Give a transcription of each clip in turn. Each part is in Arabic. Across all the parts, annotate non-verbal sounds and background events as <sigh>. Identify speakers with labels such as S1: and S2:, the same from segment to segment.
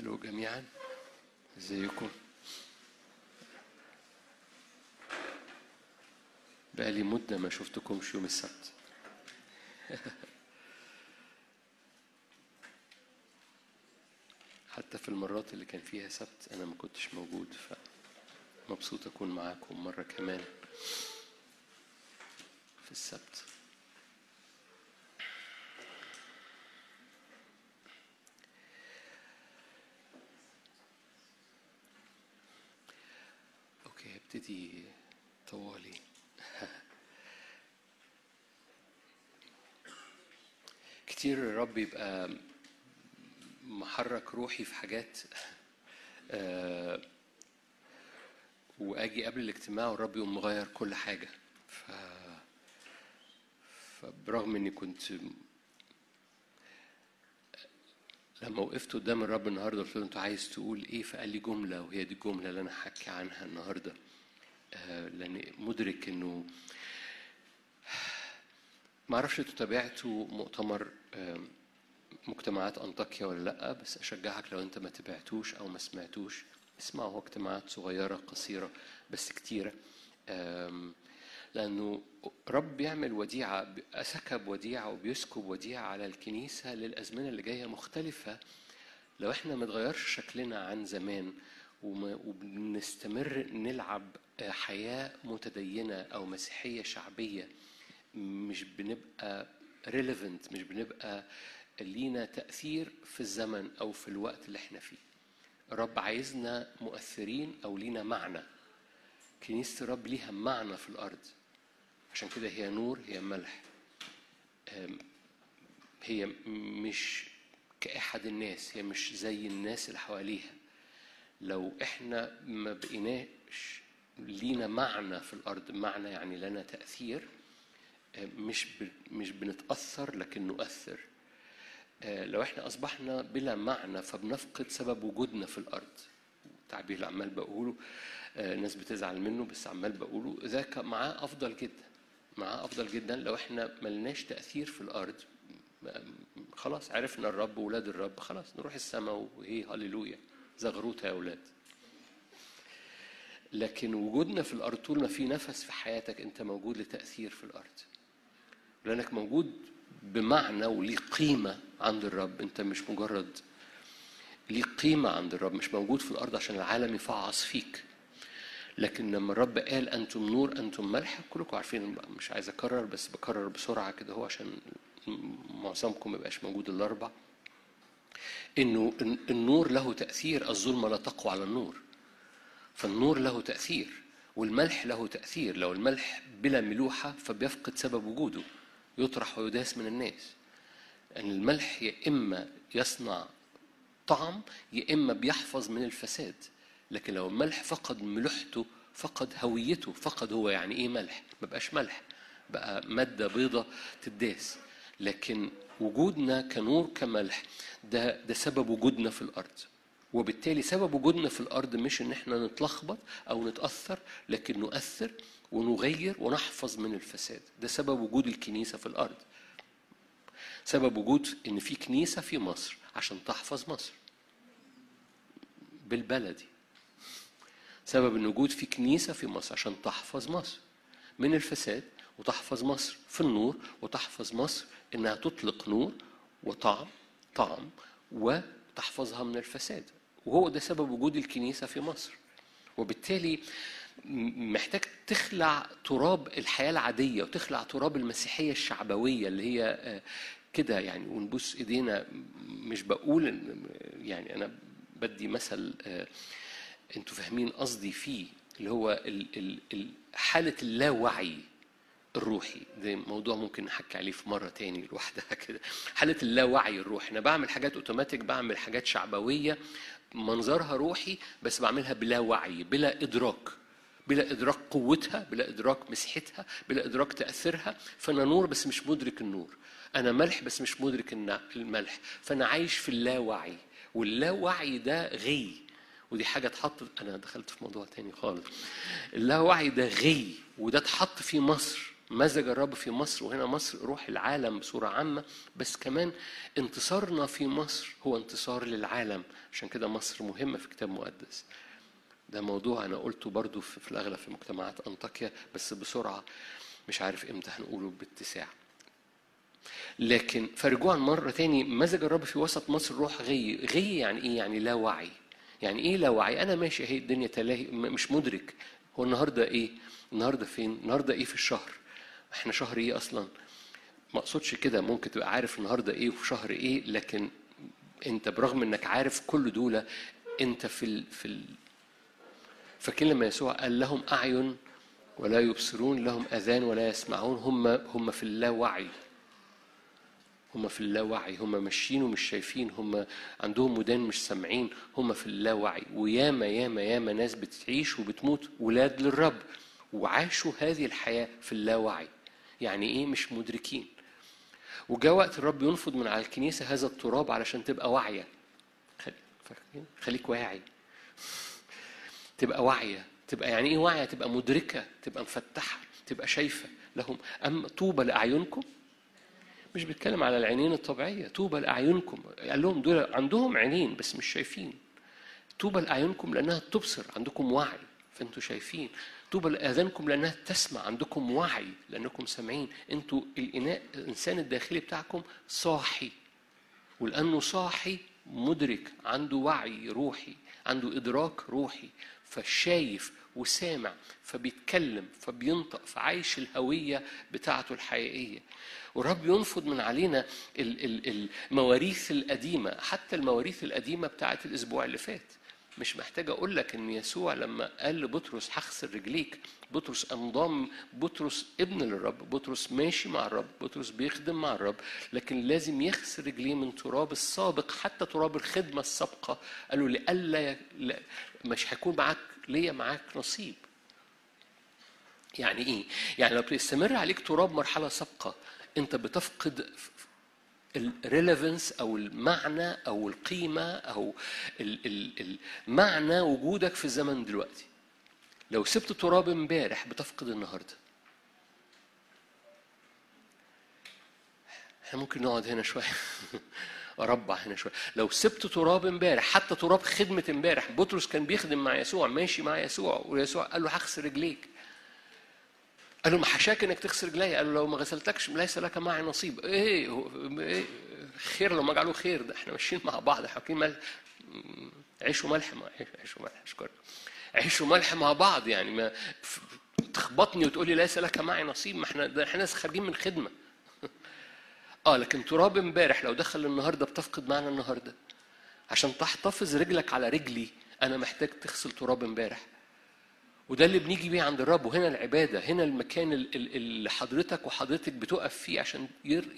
S1: هلو جميعا. إزيكم؟ بقالي مدة ما شفتكمش يوم السبت. <laughs> حتى في المرات اللي كان فيها سبت أنا ما كنتش موجود فمبسوط أكون معاكم مرة كمان في السبت أوكي ابتدي طوالي. كتير الرب يبقى محرك روحي في حاجات آه، واجي قبل الاجتماع والرب يقوم مغير كل حاجة. ف فبرغم اني كنت لما وقفت قدام الرب النهارده قلت له انت عايز تقول إيه؟ فقال لي جملة وهي دي الجملة اللي أنا هحكي عنها النهارده. آه، لأن مدرك إنه ما أعرفش أنتوا تابعتوا مؤتمر مجتمعات أنطاكيا ولا لأ بس أشجعك لو أنت ما تابعتوش أو ما سمعتوش. اسمعوا هو اجتماعات صغيرة قصيرة بس كتيرة. آم، لأنه رب بيعمل وديعة سكب وديعة وبيسكب وديعة على الكنيسة للأزمنة اللي جاية مختلفة. لو إحنا ما اتغيرش شكلنا عن زمان وبنستمر نلعب حياة متدينة أو مسيحية شعبية مش بنبقى relevant مش بنبقى لينا تأثير في الزمن أو في الوقت اللي إحنا فيه. الرب عايزنا مؤثرين أو لينا معنى. كنيسة الرب ليها معنى في الأرض. عشان كده هي نور هي ملح. هي مش كأحد الناس هي مش زي الناس اللي حواليها. لو إحنا ما بقيناش لينا معنى في الأرض معنى يعني لنا تأثير مش ب... مش بنتأثر لكن نؤثر. آه، لو إحنا أصبحنا بلا معنى فبنفقد سبب وجودنا في الأرض. التعبير اللي عمال بقوله آه، الناس بتزعل منه بس عمال بقوله ذاك معاه أفضل جدا. معاه أفضل جدا لو إحنا ملناش تأثير في الأرض. ما- خلاص عرفنا الرب وولاد الرب خلاص نروح السماء وهي هللويا. زغروطة يا أولاد. لكن وجودنا في الأرض طول ما في نفس في حياتك أنت موجود لتأثير في الأرض. لأنك موجود بمعنى وليه قيمة عند الرب. أنت مش مجرد ليه قيمة عند الرب مش موجود في الأرض عشان العالم يفعص فيك. لكن لما الرب قال أنتم نور أنتم ملح كلكم عارفين مش عايز أكرر بس بكرر بسرعة كده هو عشان معظمكم ما يبقاش موجود الاربع إنه النور له تأثير الظلمة لا تقوى على النور. فالنور له تأثير والملح له تأثير. لو الملح بلا ملوحة فبيفقد سبب وجوده يطرح ويداس من الناس. أن الملح يا إما يصنع طعم يا إما بيحفظ من الفساد. لكن لو الملح فقد ملوحته فقد هويته فقد هو يعني إيه ملح؟ ما بقاش ملح. بقى مادة بيضة تداس. لكن وجودنا كنور كملح ده ده سبب وجودنا في الأرض. وبالتالي سبب وجودنا في الأرض مش إن إحنا نتلخبط أو نتأثر لكن نؤثر ونغير ونحفظ من الفساد. ده سبب وجود الكنيسة في الأرض. سبب وجود إن في كنيسة في مصر عشان تحفظ مصر. بالبلدي. سبب ان وجود في كنيسة في مصر عشان تحفظ مصر. من الفساد وتحفظ مصر في النور وتحفظ مصر إنها تطلق نور وطعم طعم وتحفظها من الفساد. وهو ده سبب وجود الكنيسة في مصر. وبالتالي محتاج تخلع تراب الحياة العادية وتخلع تراب المسيحية الشعبوية اللي هي آه، كده يعني. ونبوس إيدينا مش بقول يعني أنا بدي مثل آه، أنتوا فاهمين قصدي فيه. اللي هو ال- ال- ال- حالة اللاوعي الروحي ده موضوع ممكن نحكي عليه في مرة تاني لوحدها <laughs> كده. حالة اللاوعي الروحي أنا بعمل حاجات أوتوماتيك بعمل حاجات شعبوية منظرها روحي بس بعملها بلا وعي بلا إدراك بلا إدراك قوتها بلا إدراك مسحتها بلا إدراك تأثيرها. فأنا نور بس مش مدرك النور. أنا ملح بس مش مدرك الملح. فأنا عايش في اللاوعي واللاوعي ده غي. ودي حاجة اتحط أنا دخلت في موضوع تاني خالص. اللاوعي ده غي وده اتحط في مصر. مزج الرب في مصر وهنا مصر روح العالم بصورة عامة. بس كمان انتصارنا في مصر هو انتصار للعالم. عشان كده مصر مهمة في كتاب مقدس. ده موضوع أنا قلته برضو في, في الأغلب في مجتمعات أنطاكيا بس بسرعة. مش عارف إمتى هنقوله باتساع. لكن فرجوعا مرة تاني مزج الرب في وسط مصر روح غي. غي يعني إيه؟ يعني لا وعي. يعني إيه لا وعي؟ أنا ماشي أهي الدنيا تلاهي مش مدرك. هو النهاردة إيه؟ النهاردة فين؟ النهاردة إيه في الشهر؟ إحنا شهر إيه أصلا؟ ما أقصدش كده ممكن تبقى عارف النهارده إيه وفي شهر إيه لكن أنت برغم إنك عارف كل دول أنت في ال في ال فاكرين لما يسوع قال لهم أعين ولا يبصرون لهم أذان ولا يسمعون هم هم في اللاوعي. هم في اللاوعي هم ماشيين ومش شايفين هم عندهم ودان مش سامعين هم في اللاوعي. وياما ياما ياما ناس بتعيش وبتموت ولاد للرب. وعاشوا هذه الحياة في اللاوعي. يعني إيه؟ مش مدركين. وجاء وقت الرب ينفض من على الكنيسة هذا التراب علشان تبقى واعية. خليك واعي. تبقى واعية. تبقى يعني إيه واعية؟ تبقى مدركة تبقى مفتحة تبقى شايفة لهم. اما طوبى لأعينكم؟ مش بيتكلم على العينين الطبيعية طوبى لاعينكم قال لهم دول عندهم عينين بس مش شايفين. طوبى لاعينكم لأنها تبصر عندكم وعي فأنتوا شايفين. طوبى لاذانكم لأنها تسمع عندكم وعي لأنكم سامعين. أنتوا الإناء الإنسان الداخلي بتاعكم صاحي. ولأنه صاحي مدرك عنده وعي روحي عنده إدراك روحي. فشايف وسامع فبيتكلم فبينطق فعايش الهوية بتاعته الحقيقية. ورب ينفض من علينا المواريث القديمة حتى المواريث القديمة بتاعت الأسبوع اللي فات. مش محتاج أقول لك إن يسوع لما قال لبطرس هغسل رجليك بطرس أنضم بطرس ابن للرب بطرس ماشي مع الرب بطرس بيخدم مع الرب لكن لازم يغسل رجليه من تراب السابق حتى تراب الخدمة السابقة. قالوا لئلا مش هيكون معاك ليا معاك نصيب. يعني إيه؟ يعني لو بيستمر عليك تراب مرحلة سابقة انت بتفقد الريليفنس أو المعنى أو القيمة أو معنى وجودك في الزمن دلوقتي. لو سبت تراب امبارح بتفقد النهارده. إحنا ممكن نقعد هنا شوية؟ <laughs> أربع هنا شوية. لو سبت تراب امبارح حتى تراب خدمة امبارح بطرس كان بيخدم مع يسوع ماشي مع يسوع ويسوع قال له هغسل رجليك. قال ما حشاك إنك تغسل رجلي؟ قال له لو ما غسلتكش ليس لك معي نصيب. إيه, إيه خير لو ما جعله خير ده إحنا ماشيين مع بعض حاطين ملح. عيش وملح مع عيش وملح أشكرك. عيش وملح مع بعض يعني ما تخبطني وتقول لي ليس لك معي نصيب ما إحنا إحنا ناس خارجين من خدمة. <laughs> آه لكن تراب إمبارح لو دخل النهارده بتفقد معنى النهارده. عشان تحتفظ رجلك على رجلي أنا محتاج تغسل تراب إمبارح. وده اللي بنيجي بيه عند الرب وهنا العبادة هنا المكان اللي حضرتك وحضرتك بتقف فيه عشان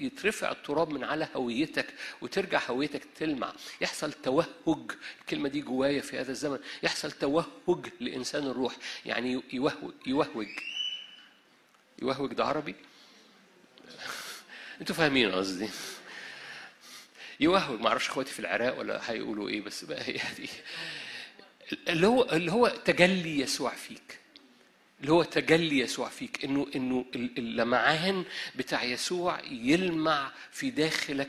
S1: يترفع التراب من على هويتك وترجع هويتك تلمع. يحصل توهج الكلمة دي جوايا في هذا الزمن. يحصل توهج لإنسان الروح يعني يوهوج يوهوج. يوهوج ده عربي؟ <laughs> أنتوا فاهمين قصدي. يوهوج. ما أعرفش اخواتي في العراق ولا هيقولوا إيه بس بقى هي دي. اللي هو اللي هو تجلي يسوع فيك. اللي هو تجلي يسوع فيك. انه إنه اللمعان بتاع يسوع يلمع في داخلك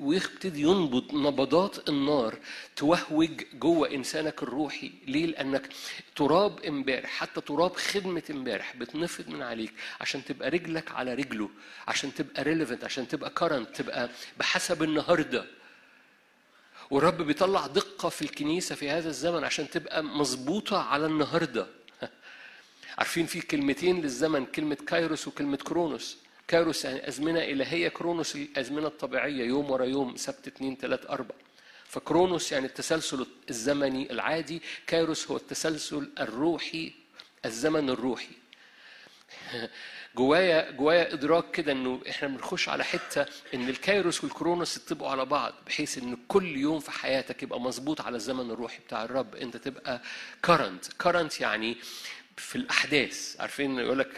S1: ويبتدي ينبض نبضات النار توهوج جوه إنسانك الروحي. ليه؟ لأنك تراب امبارح حتى تراب خدمة امبارح بتنفض من عليك عشان تبقى رجلك على رجله عشان تبقى relevant عشان تبقى current تبقى بحسب النهارده. والرب بيطلع دقة في الكنيسة في هذا الزمن عشان تبقى مظبوطة على النهاردة. <laughs> عارفين في كلمتين للزمن كلمة كايروس وكلمة كرونوس. كايروس يعني أزمنة إلهية كرونوس الأزمنة الطبيعية يوم ورا يوم سبت اثنين ثلاث أربع. فكرونوس يعني التسلسل الزمني العادي كايروس هو التسلسل الروحي الزمن الروحي. <laughs> جوايا جوايا إدراك كده إنه إحنا بنخش على حتة إن الكايروس والكرونوس يطبقوا على بعض بحيث إن كل يوم في حياتك يبقى مظبوط على الزمن الروحي بتاع الرب. أنت تبقى كرنت كرنت يعني في الأحداث. عارفين يقول لك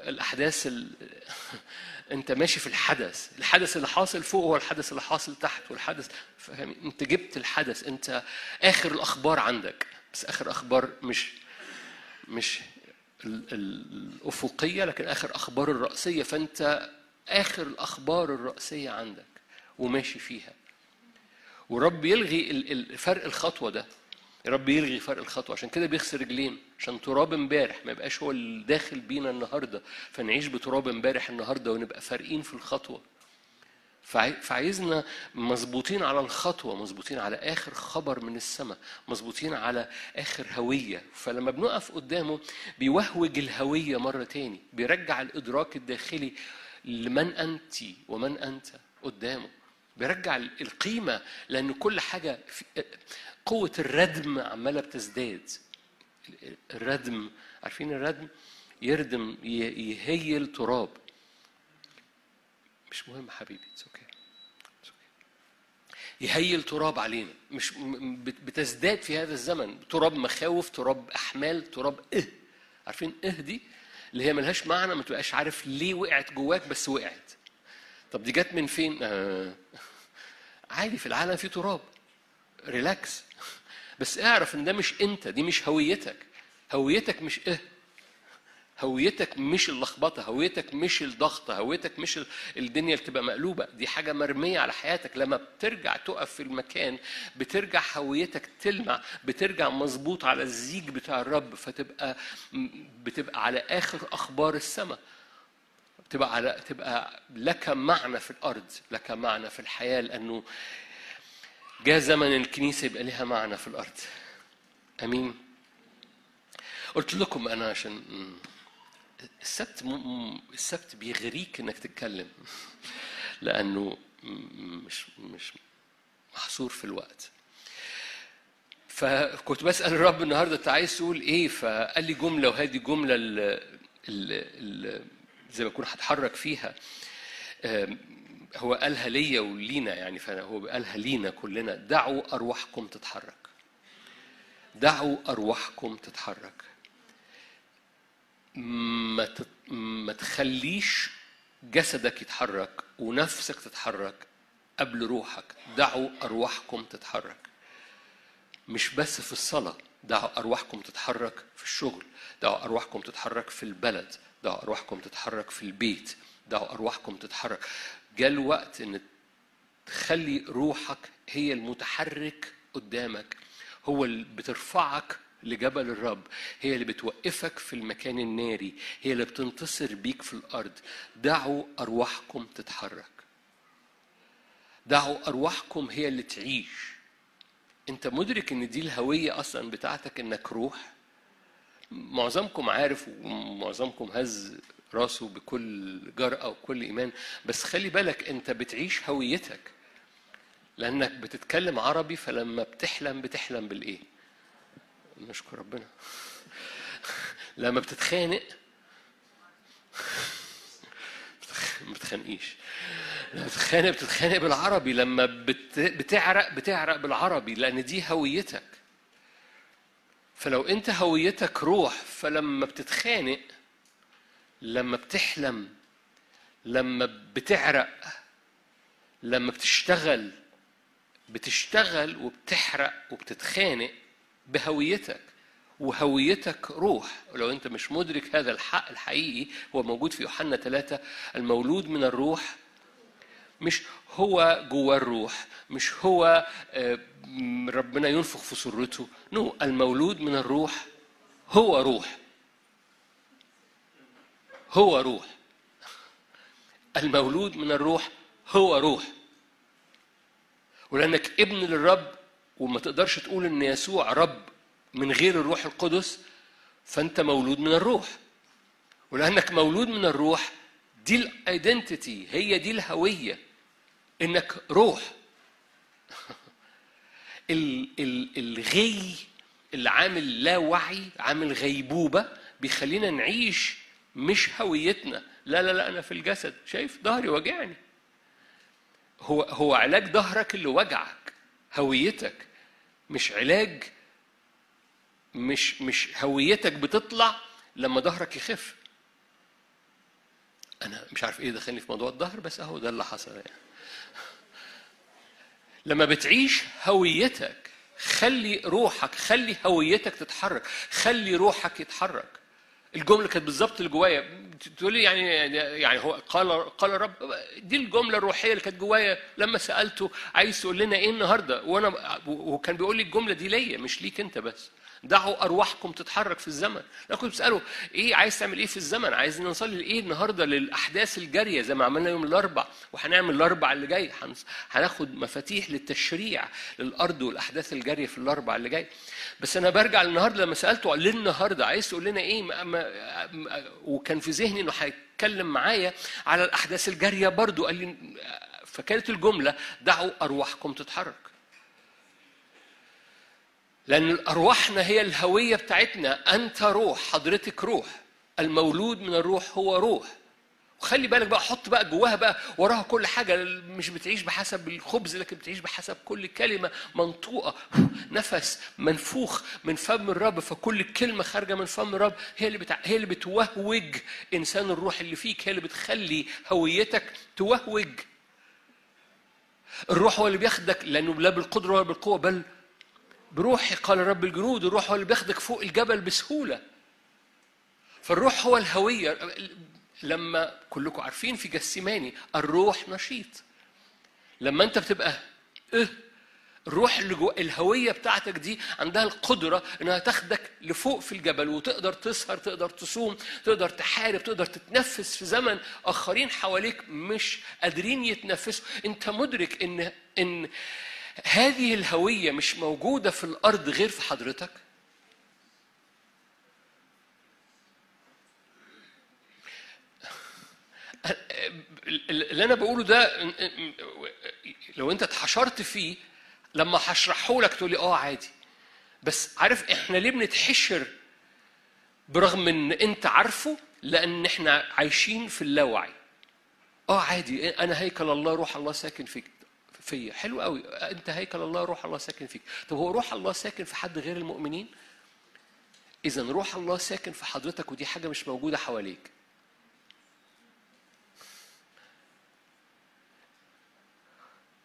S1: الأحداث ال... <laughs> أنت ماشي في الحدث. الحدث اللي حاصل فوق هو الحدث اللي حاصل تحت والحدث فاهم؟ أنت جبت الحدث. أنت آخر الأخبار عندك. بس آخر أخبار مش مش الأفقية لكن آخر أخبار الرأسية فأنت آخر الأخبار الرأسية عندك وماشي فيها. ورب يلغي فرق الخطوة ده. رب يلغي فرق الخطوة عشان كده بيغسل رجلين عشان تراب امبارح. ما يبقاش هو اللي داخل بينا النهارده فنعيش بتراب امبارح النهارده ونبقى فارقين في الخطوة. فعاي- فعايزنا مظبوطين على الخطوة مظبوطين على آخر خبر من السماء مظبوطين على آخر هوية. فلما بنقف قدامه بيوهوج الهوية مرة تاني بيرجع الإدراك الداخلي لمن أنت ومن أنت قدامه. بيرجع القيمة لأن كل حاجة قوة الردم عمالة بتزداد. الردم عارفين الردم؟ يردم يهيل تراب. مش مهم حبيبي it's okay يهيل تراب علينا مش بتزداد في هذا الزمن تراب مخاوف تراب أحمال تراب إه. عارفين إه دي؟ اللي هي ملهاش معنى ما تبقاش عارف ليه وقعت جواك بس وقعت. طب دي جت من فين؟ آه. عادي في العالم في تراب. relax <laughs> بس اعرف إن ده مش أنت دي مش هويتك. هويتك مش إه. هويتك مش اللخبطة هويتك مش الضغطه هويتك مش ال- الدنيا اللي تبقى مقلوبة. دي حاجة مرمية على حياتك. لما بترجع تقف في المكان بترجع هويتك تلمع بترجع مظبوط على الزيج بتاع الرب فتبقى بتبقى على آخر أخبار السماء. تبقى على تبقى لك معنى في الأرض لك معنى في الحياة لأنه جاء زمن الكنيسة يبقى لها معنى في الأرض. أمين؟ قلت لكم أنا عشان السبت م- السبت بيغريك إنك تتكلم. لأنه مش مش محصور في الوقت. فكنت بسأل الرب النهارده أنت عايز تقول إيه؟ فقال لي جملة وهذه جملة ال ال ال زي ما اكون هتحرك فيها. هو قالها ليا ولينا يعني فهو قالها لينا كلنا. دعوا أرواحكم تتحرك. دعوا أرواحكم تتحرك. ما ما تخليش جسدك يتحرك ونفسك تتحرك قبل روحك. دعوا أرواحكم تتحرك. مش بس في الصلاة دعوا أرواحكم تتحرك في الشغل دعوا أرواحكم تتحرك في البلد دعوا أرواحكم تتحرك في البيت دعوا أرواحكم تتحرك. جاء الوقت إن تخلي روحك هي المتحرك قدامك هو اللي بترفعك لجبل الرب هي اللي بتوقفك في المكان الناري هي اللي بتنتصر بيك في الأرض. دعوا أرواحكم تتحرك. دعوا أرواحكم هي اللي تعيش. أنت مدرك إن دي الهوية أصلا بتاعتك إنك روح؟ معظمكم عارف ومعظمكم هز راسه بكل جرأة وكل إيمان بس خلي بالك أنت بتعيش هويتك. لأنك بتتكلم عربي فلما بتحلم بتحلم بالإيه؟ نشكر ربنا. لما بتتخانق. ما بتخانقيش لما بتتخانق بتتخانق بالعربي. لما بت... بتعرق بتعرق بالعربي لأن دي هويتك. فلو أنت هويتك روح فلما بتتخانق لما بتحلم لما بتعرق لما بتشتغل بتشتغل وبتحرق وبتتخانق بهويتك وهويتك روح. ولو أنت مش مدرك هذا الحق الحقيقي هو موجود في يوحنا ثلاثة المولود من الروح مش هو جوه الروح مش هو آه، ربنا ينفخ في سرته نو المولود من الروح هو روح. هو روح. المولود من الروح هو روح. ولأنك ابن للرب وما تقدرش تقول إن يسوع رب من غير الروح القدس فأنت مولود من الروح. ولأنك مولود من الروح دي ال identity هي دي الهوية إنك روح. <laughs> ال- ال- الغي اللي عامل لا وعي عامل غيبوبة بيخلينا نعيش مش هويتنا. لا لا لا أنا في الجسد. شايف؟ ظهري وجعني. هو هو علاج ظهرك اللي وجعك. هويتك. مش علاج مش مش هويتك بتطلع لما ظهرك يخف. أنا مش عارف إيه دخلني في موضوع الظهر بس أهو ده اللي حصل يعني. لما بتعيش هويتك خلي روحك خلي هويتك تتحرك خلي روحك يتحرك. الجملة كانت بالظبط اللي جوايا. تقول لي يعني يعني هو قال قال الرب دي الجملة الروحية اللي كانت جوايا لما سألته عايز تقول لنا إيه النهارده؟ وأنا وكان بيقول لي الجملة دي ليا مش ليك أنت بس. دعوا أرواحكم تتحرك في الزمن. أنا كنت بسأله إيه عايز تعمل إيه في الزمن؟ عايز نصلي لايه النهارده للأحداث الجارية زي ما عملنا يوم الأربع وهنعمل الأربع اللي جاي. هناخد مفاتيح للتشريع للأرض والأحداث الجارية في الأربع اللي جاي. بس أنا برجع النهارده لما سألته ليه النهارده عايز تقول لنا إيه؟ ما ما ما- وكان في ذهني إنه هيتكلم معايا على الأحداث الجارية برضو قال لي فكانت الجملة دعوا أرواحكم تتحرك. لأن أرواحنا هي الهوية بتاعتنا. أنت روح حضرتك روح. المولود من الروح هو روح. وخلي بالك بقى حط بقى جواها بقى وراها كل حاجة. مش بتعيش بحسب الخبز لكن بتعيش بحسب كل كلمة منطوقة. نفس منفوخ من فم الرب. فكل كلمة خارجة من فم الرب هي اللي بتع... هي اللي بتوهوج إنسان الروح اللي فيك. هي اللي بتخلي هويتك توهوج. الروح هو اللي بياخدك لأنه لا بالقدرة ولا بالقوة بل بروحي قال رب الجنود الروح هو اللي بياخدك فوق الجبل بسهولة. فالروح هو الهوية. لما كلكم عارفين في جسيماني الروح نشيط. لما انت بتبقى آه الروح اللي جوا الهوية بتاعتك دي عندها القدرة إنها تاخدك لفوق في الجبل وتقدر تسهر تقدر تصوم تقدر تحارب تقدر تتنفس في زمن آخرين حواليك مش قادرين يتنفسوا. انت مدرك إن إن هذه الهوية مش موجودة في الأرض غير في حضرتك؟ اللي أنا بقوله ده لو أنت اتحشرت فيه لما هشرحه لك تقول لي آه عادي. بس عارف إحنا ليه بنتحشر برغم إن أنت عارفه؟ لأن إحنا عايشين في اللاوعي. آه عادي أنا هيكل الله روح الله ساكن فيك. فيا. حلو قوي. انت هيكل الله روح الله ساكن فيك. طب هو روح الله ساكن في حد غير المؤمنين؟ إذا روح الله ساكن في حضرتك ودي حاجة مش موجودة حواليك.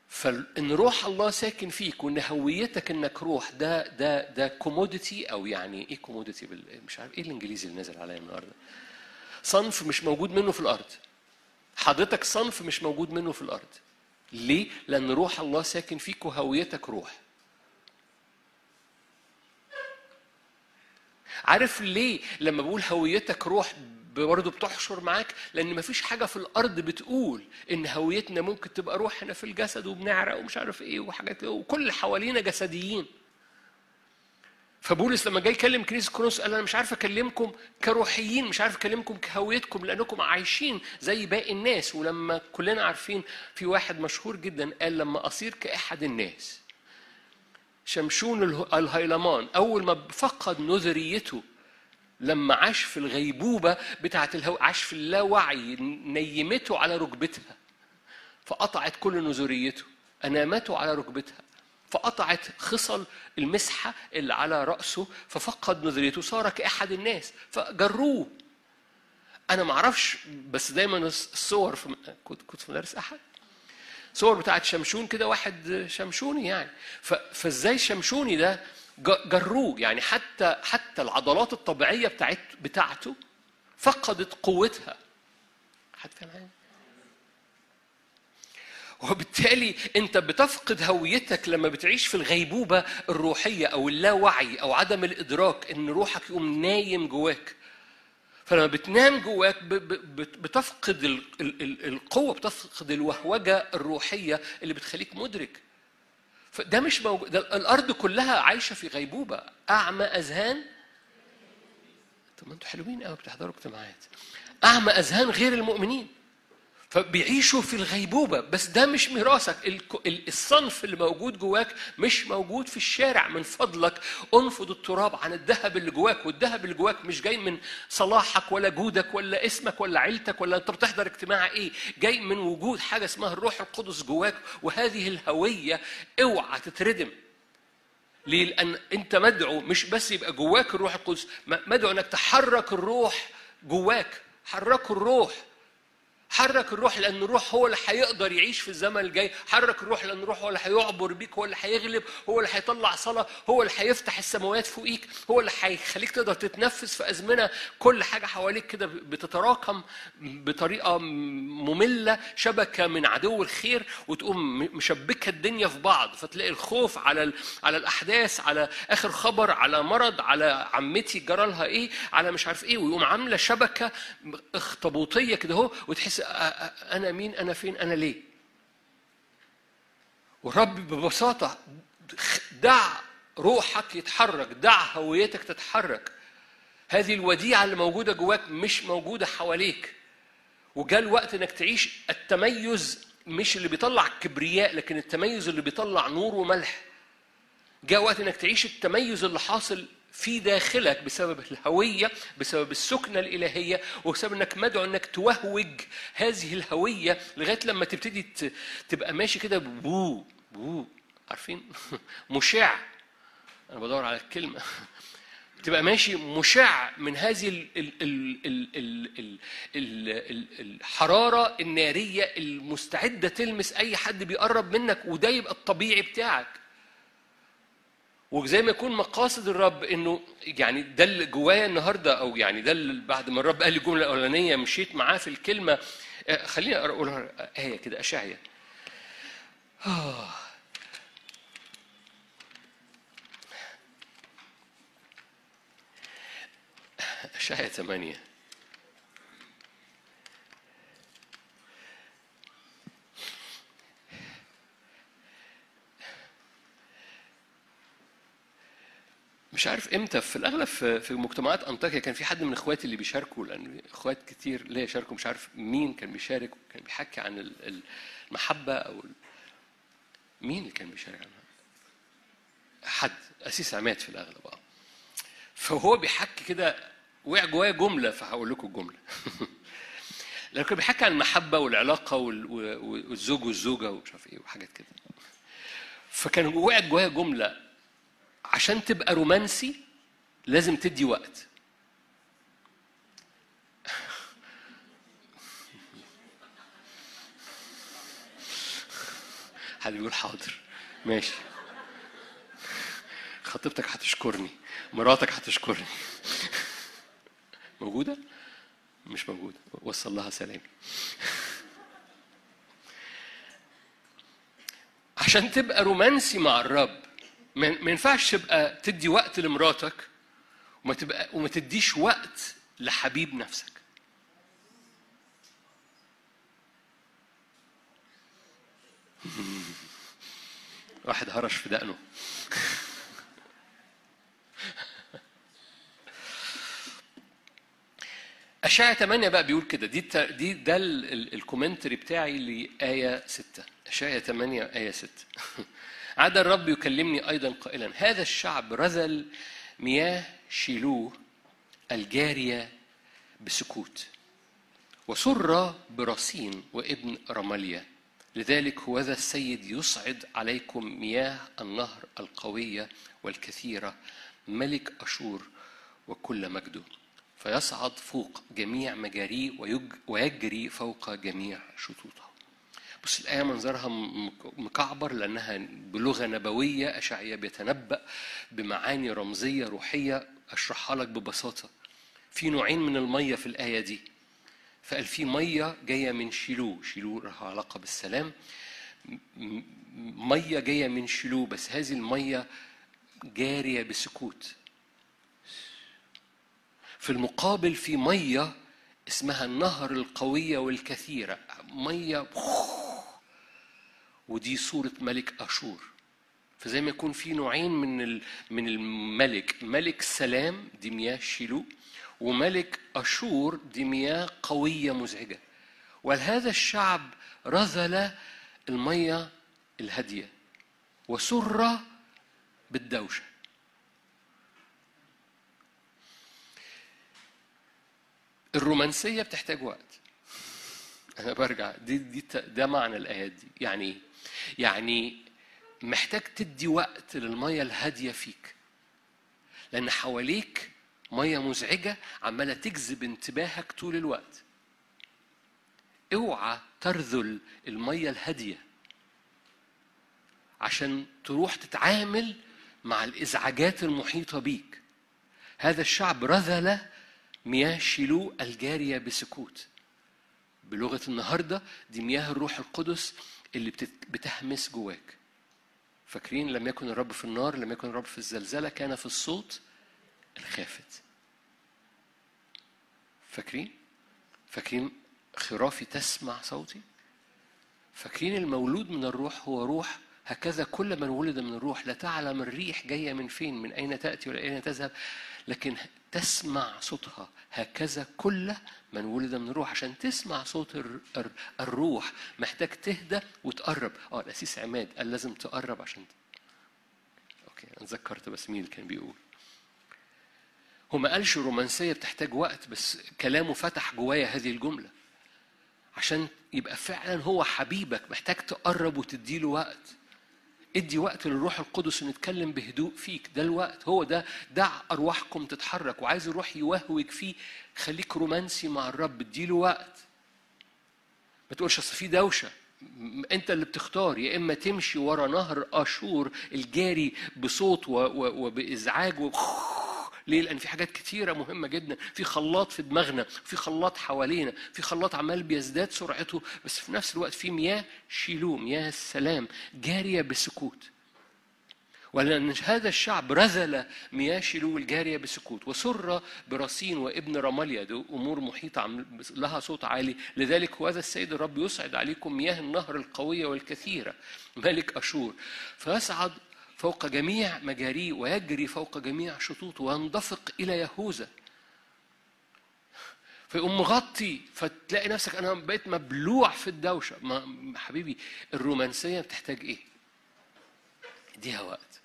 S1: فإن روح الله ساكن فيك وإن هويتك إنك روح ده ده ده commodity أو يعني إيه commodity بال... مش عارف إيه الإنجليزي اللي نازل عليا النهارده. صنف مش موجود منه في الأرض. حضرتك صنف مش موجود منه في الأرض. ليه؟ لأن روح الله ساكن فيك وهويتك روح. عارف ليه لما بقول هويتك روح برضه بتحشر معاك؟ لأن مفيش حاجة في الأرض بتقول إن هويتنا ممكن تبقى روح هنا في الجسد وبنعرق ومش عارف إيه وحاجات وكل حوالينا جسديين. فبولس لما جاي يكلم كنيسه كورنثوس قال أنا مش عارف أكلمكم كروحيين مش عارف أكلمكم كهويتكم لأنكم عايشين زي باقي الناس. ولما كلنا عارفين في واحد مشهور جدا قال لما أصير كأحد الناس. شمشون الهيلمان أول ما فقد نذريته لما عاش في الغيبوبة بتاعة الهو عاش في اللاوعي نيمته على ركبتها فقطعت كل نذريته انامته على ركبتها. فقطعت خصل المسحة اللي على رأسه ففقد نظريته. صار كأحد الناس. فجروه. أنا ما أعرفش بس دايما الصور في كنت كنت في مدارس أحد؟ صور بتاعت شمشون كده واحد شمشوني يعني. فإزاي شمشوني ده جروه؟ يعني حتى حتى العضلات الطبيعية بتاعت بتاعته فقدت قوتها. حد فاهم؟ وبالتالي انت بتفقد هويتك لما بتعيش في الغيبوبة الروحية أو اللاوعي أو عدم الإدراك إن روحك يقوم نايم جواك. فلما بتنام جواك بتفقد القوة بتفقد الوهوجة الروحية اللي بتخليك مدرك. فده مش موجود. ده الأرض كلها عايشة في غيبوبة. أعمى أذهان. طب ما أنتوا حلوين قوي بتحضروا اجتماعات. أعمى أذهان غير المؤمنين. فبيعيشوا في الغيبوبة. بس ده مش ميراثك. الصنف اللي موجود جواك مش موجود في الشارع من فضلك. انفض التراب عن الذهب اللي جواك والذهب اللي جواك مش جاي من صلاحك ولا جودك ولا اسمك ولا عيلتك ولا انت بتحضر اجتماع إيه. جاي من وجود حاجة اسمها الروح القدس جواك وهذه الهوية اوعى تتردم. ليه؟ لأن أنت مدعو مش بس يبقى جواك الروح القدس مدعو أنك تحرك الروح جواك. حركوا الروح. حرك الروح لأن الروح هو اللي هيقدر يعيش في الزمن الجاي. حرك الروح لأن الروح هو اللي هيعبر بيك هو اللي هيغلب هو اللي هيطلع صلاة هو اللي هيفتح السماوات فوقيك هو اللي هيخليك تقدر تتنفس في أزمنة. كل حاجة حواليك كده بتتراكم بطريقة مملة شبكة من عدو الخير وتقوم مشبكة الدنيا في بعض. فتلاقي الخوف على على الأحداث على آخر خبر على مرض على عمتي جرى لها إيه على مش عارف إيه ويقوم عاملة شبكة اخطبوطية كده أهو وتحس أنا مين أنا فين أنا ليه؟ والرب ببساطة دع روحك يتحرك دع هويتك تتحرك. هذه الوديعة اللي موجودة جواك مش موجودة حواليك. وجاء الوقت إنك تعيش التميز مش اللي بيطلع كبرياء لكن التميز اللي بيطلع نور وملح. جاء وقت إنك تعيش التميز اللي حاصل في داخلك بسبب الهوية بسبب السكنة الإلهية وبسبب أنك مدعو أنك توهوج هذه الهوية لغاية لما تبتدي تبقى ماشي كده بو بو عارفين؟ <laughs> مشع. أنا بدور على الكلمة. <laughs> تبقى ماشي مشع من هذه ال ال ال ال ال ال ال الحرارة النارية المستعدة تلمس أي حد بيقرب منك وده يبقى الطبيعي بتاعك. وزي ما يكون مقاصد الرب إنه يعني ده اللي جوايا النهارده أو يعني ده اللي بعد ما الرب قال لي الجملة الأولانية مشيت معاه في الكلمة. آه، خليني أقولها آية كده اشعيا آه. اشعيا ثمانية. مش عارف إمتى في الأغلب في مجتمعات أنطاكيا كان في حد من إخواتي اللي بيشاركوا لأن إخوات كتير ليا شاركوا مش عارف مين كان بيشارك كان بيحكي عن المحبة أو مين اللي كان بيشارك عنها؟ حد أسيس عماد في الأغلب آه. فهو بيحكي كده وقع جوايا جملة فهقول لكم الجملة. <laughs> لكن كان بيحكي عن المحبة والعلاقة والزوج والزوجة ومش عارف إيه وحاجات كده. فكان وقعت جوايا جملة عشان تبقى رومانسي لازم تدي وقت. <laughs> حد بيقول حاضر. ماشي. خطيبتك هتشكرني. مراتك هتشكرني. <laughs> موجودة؟ مش موجودة. وصل لها سلام. <laughs> عشان تبقى رومانسي مع الرب ما ينفعش تبقى تدي وقت لمراتك وما تبقى وما تديش وقت لحبيب نفسك. <laughs> واحد هرش في دقنه. <laughs> أشعة 8 بقى بيقول كده. دي دي ده ال commentary بتاعي لآية 6 أشعيا 8 آية 6 <laughs> عاد الرب يكلمني أيضا قائلا هذا الشعب رذل مياه شيلوه الجارية بسكوت وسر برصين وابن رماليا لذلك هو ذا السيد يصعد عليكم مياه النهر القوية والكثيرة ملك أشور وكل مجده فيصعد فوق جميع مجاريه ويجري فوق جميع شطوطه بس الآية منظرها مكعبر لأنها بلغة نبوية أشعية بيتنبأ بمعاني رمزية روحية أشرحها لك ببساطة. في نوعين من المية في الآية دي. فقال في مية جاية من شيلو. شيلو لها علاقة بالسلام. مية جاية من شيلو. بس هذه المية جارية بسكوت. في المقابل في مية اسمها النهر القوية والكثيرة. مية ودي صورة ملك أشور. فزي ما يكون في نوعين من من الملك. ملك سلام دي مياه شيلو وملك أشور دي مياه قوية مزعجة. ولهذا الشعب رذل المية الهادية وسر بالدوشة. الرومانسية بتحتاج وقت. أنا برجع. دي دي ده معنى الآيات دي. يعني إيه؟ يعني محتاج تدي وقت للمية الهادية فيك. لأن حواليك مية مزعجة عمالة تجذب انتباهك طول الوقت. اوعى ترذل المية الهادية عشان تروح تتعامل مع الإزعاجات المحيطة بيك. هذا الشعب رذل مياه شيلو الجارية بسكوت. بلغة النهاردة دي مياه الروح القدس اللي بتهمس جواك. فاكرين لم يكن الرب في النار لم يكن الرب في الزلزلة كان في الصوت الخافت. فاكرين؟ فاكرين خرافي تسمع صوتي؟ فاكرين المولود من الروح هو روح هكذا كل من ولد من الروح لا تعلم الريح جاية من فين من أين تأتي ولا أين تذهب لكن تسمع صوتها. هكذا كل من ولد من الروح عشان تسمع صوت الروح محتاج تهدى وتقرب. آه الأسيس عماد قال لازم تقرب عشان أوكي أنا اتذكرت بس مين اللي كان بيقول. هو ما قالش رومانسية بتحتاج وقت بس كلامه فتح جوايا هذه الجملة. عشان يبقى فعلا هو حبيبك محتاج تقرب وتديله وقت. ادي وقت للروح القدس نتكلم بهدوء فيك. ده الوقت هو ده دع أرواحكم تتحرك وعايز الروح يوهوك فيه. خليك رومانسي مع الرب اديله وقت. ما تقولش أصل في دوشة. أنت اللي بتختار يا إما تمشي ورا نهر أشور الجاري بصوت وبإزعاج و... ليه؟ لأن في حاجات كتيرة مهمة جدا، في خلاط في دماغنا، في خلاط حوالينا، في خلاط عمال بيزداد سرعته، بس في نفس الوقت في مياه شيلو، مياه السلام جارية بسكوت. ولأن هذا الشعب رذل مياه شيلو الجارية بسكوت. وسر برصين وابن رماليا دي أمور محيطة لها صوت عالي. لذلك هذا السيد الرب يسعد عليكم مياه النهر القوية والكثيرة. ملك أشور. فيصعد فوق جميع مجاريه ويجري فوق جميع شطوطه وينضفق إلى يهوذا. فيقوم مغطي فتلاقي نفسك أنا بقيت مبلوع في الدوشة. ما حبيبي الرومانسية بتحتاج إيه؟ إديها وقت.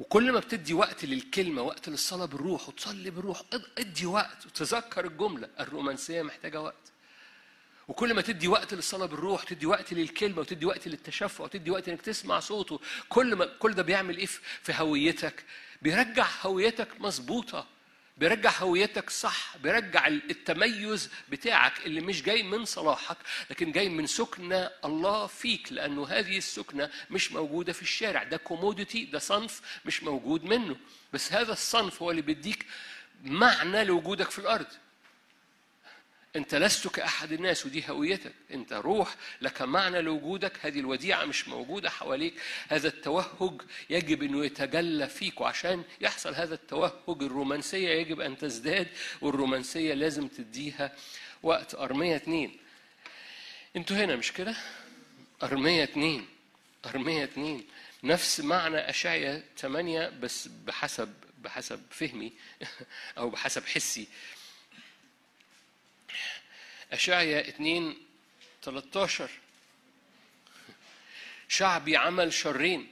S1: وكل ما بتدي وقت للكلمة وقت للصلاة بالروح وتصلي بالروح ادي وقت وتذكر الجملة. الرومانسية محتاجة وقت. وكل ما تدي وقت للصلاة بالروح تدي وقت للكلمة وتدي وقت للتشفع وتدي وقت إنك تسمع صوته كل ما كل ده بيعمل إيه في هويتك؟ بيرجع هويتك مظبوطة بيرجع هويتك صح بيرجع التميز بتاعك اللي مش جاي من صلاحك لكن جاي من سكنة الله فيك لأنه هذه السكنة مش موجودة في الشارع. ده كوموديتي ده صنف مش موجود منه. بس هذا الصنف هو اللي بيديك معنى لوجودك في الأرض. أنت لست كأحد الناس ودي هويتك. أنت روح لك معنى لوجودك. هذه الوديعة مش موجودة حواليك. هذا التوهج يجب أنه يتجلى فيك وعشان يحصل هذا التوهج الرومانسية يجب أن تزداد والرومانسية لازم تديها وقت. أرمية اتنين. أنتوا هنا مش كده؟ أرمية اتنين. أرمية اتنين. نفس معنى اشعيا ثمانية بس بحسب بحسب فهمي <laughs> أو بحسب حسي. أشعيا 2 13 شعبي عمل شرين.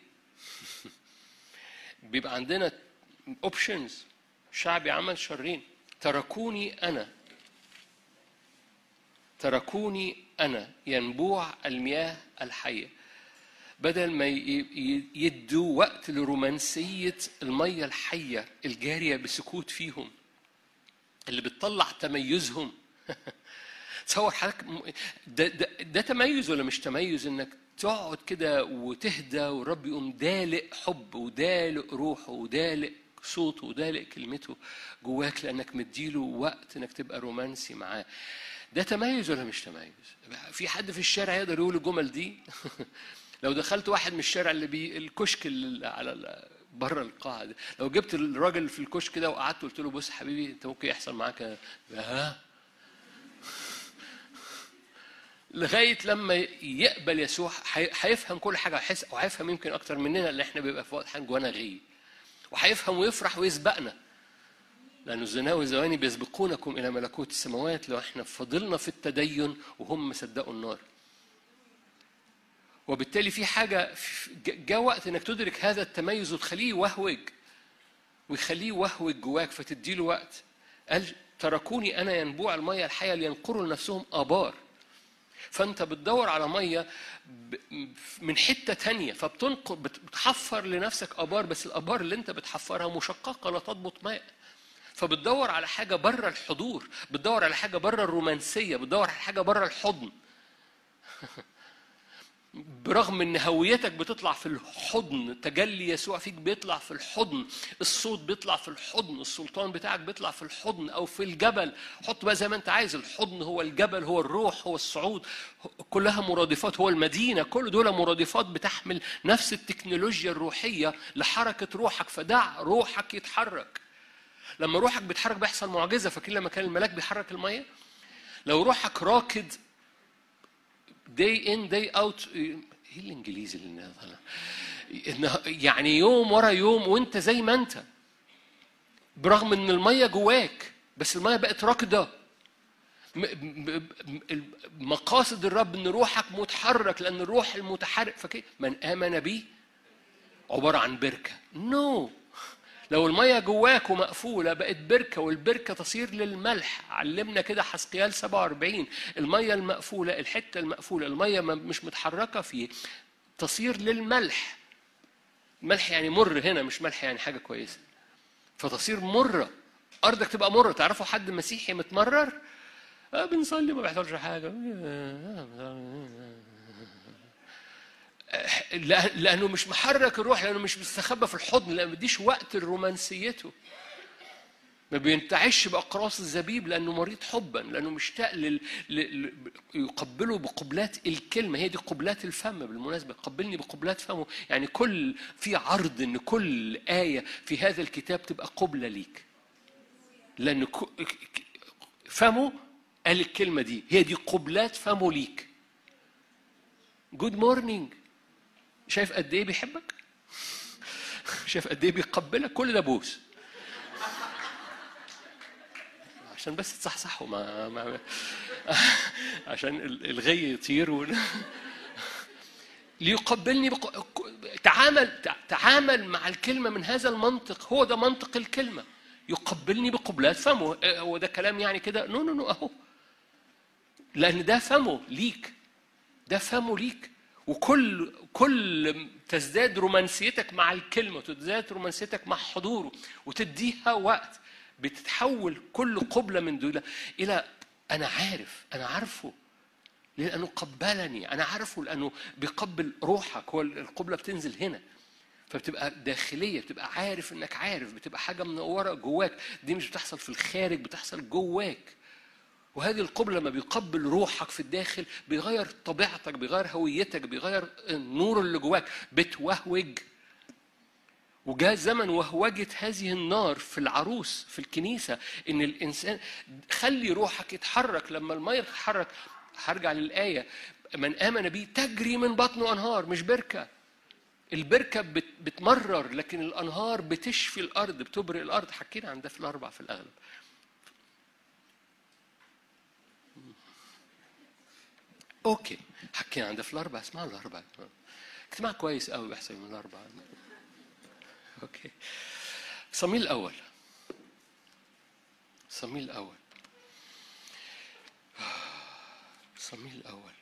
S1: بيبقى عندنا اوبشنز شعبي عمل شرين. تركوني أنا. تركوني أنا. ينبوع المياه الحية. بدل ما يدوا وقت لرومانسية المية الحية الجارية بسكوت فيهم. اللي بتطلع تميزهم. <laughs> تصور حضرتك ده, ده, ده تميز ولا مش تميز؟ إنك تقعد كده وتهدى والرب يقوم دالق حب ودالق روحه ودالق صوته ودالق كلمته جواك لأنك مديله وقت إنك تبقى رومانسي معاه. ده تميز ولا مش تميز؟ في حد في الشارع يقدر يقول الجمل دي؟ <laughs> لو دخلت واحد من الشارع اللي بي الكشك اللي على بره القاعة لو جبت الراجل في الكشك كده وقعدت قلت له بص حبيبي أنت ممكن يحصل معاك ها؟ لغاية لما يقبل يسوع هيفهم كل حاجة وهيفهم يمكن أكتر مننا اللي إحنا بيبقى في وقت حاجة جوانا غي وهيفهم ويفرح ويسبقنا لأن الزنا والزواني بيسبقونكم إلى ملكوت السماوات لو إحنا فضلنا في التدين وهم صدقوا النار. وبالتالي في حاجة جاء وقت إنك تدرك هذا التميز وتخليه يوهوج ويخليه يوهوج جواك فتديله وقت. قال تركوني أنا ينبوع المية الحية لينقروا لنفسهم آبار. فانت بتدور على مية من حتة تانية فبتنقر بتحفر لنفسك آبار بس الآبار اللي انت بتحفرها مشققة لا تضبط ماء. فبتدور على حاجة بره الحضور بتدور على حاجة بره الرومانسية بتدور على حاجة بره الحضن. <laughs> برغم إن هويتك بتطلع في الحضن تجلي يسوع فيك بيطلع في الحضن الصوت بيطلع في الحضن السلطان بتاعك بيطلع في الحضن أو في الجبل. حط بقى زي ما أنت عايز الحضن هو الجبل هو الروح هو الصعود كلها مرادفات هو المدينة. كل دول مرادفات بتحمل نفس التكنولوجيا الروحية لحركة روحك. فدع روحك يتحرك. لما روحك بيتحرك بيحصل معجزة. فاكرين لما كان الملاك بيحرك المية؟ لو روحك راكد day in day out. إيه الإنجليزي اللي يعني يوم ورا يوم وأنت زي ما أنت. برغم إن المية جواك بس المية بقت راكده مقاصد الرب إن روحك متحرك لأن الروح المتحرك فكي من آمن بي؟ عبارة عن بركة. نو no. لو المية جواك ومقفولة بقت بركة والبركة تصير للملح. علمنا كده حسقيال 47 المية المقفولة الحتة المقفولة المية مش متحركة فيه تصير للملح. ملح يعني مر هنا مش ملح يعني حاجة كويسة. فتصير مرة. أرضك تبقى مرة. تعرفوا حد مسيحي متمرر؟ آه بنصلي ما بيحصلش حاجة. لأنه مش محرك الروح لأنه مش مستخبى في الحضن لأنه ما بيديش وقت لرومانسيته. ما بينتعش بأقراص الزبيب لأنه مريض حبا لأنه مشتاق لل... ل... يقبله بقبلات الكلمة. هي دي قبلات الفم بالمناسبة. قبلني بقبلات فمه. يعني كل في عرض إن كل آية في هذا الكتاب تبقى قبلة ليك. لأن فمه قال الكلمة دي. هي دي قبلات فمه ليك. good morning شايف قد إيه بيحبك؟ شايف قد إيه بيقبلك؟ كل ده بوس. عشان بس تصحصحوا ما, ما عشان الغي يطير و... ليقبلني بق... تعامل تعامل مع الكلمة من هذا المنطق. هو ده منطق الكلمة. يقبلني بقبلات فمه. هو ده كلام يعني كده؟ no no no أهو. لأن ده فمه ليك. ده فمه ليك. وكل كل تزداد رومانسيتك مع الكلمة وتزداد رومانسيتك مع حضوره وتديها وقت بتتحول كل قبلة من دول إلى أنا عارف أنا عارفه لأنه قبلني أنا عارفه لأنه بيقبل روحك هو القبلة بتنزل هنا. فبتبقى داخلية بتبقى عارف إنك عارف بتبقى حاجة منورة جواك. دي مش بتحصل في الخارج بتحصل جواك. وهذه القبلة لما بيقبل روحك في الداخل بيغير طبيعتك بيغير هويتك بيغير النور اللي جواك بتوهوج. وجاء زمن وهوجة هذه النار في العروس في الكنيسة إن الإنسان خلي روحك يتحرك. لما المية تتحرك هرجع للآية من آمن بي تجري من بطنه أنهار مش بركة. البركة بتمرر لكن الأنهار بتشفي الأرض بتبرئ الأرض. حكينا عن ده في الأربع في الأغلب. okay. حكينا عن في الاربع اسمعوا الاربع اجتماع كويس قوي بيحصل من الاربع okay. صموئيل الأول. صموئيل الأول. صموئيل الأول.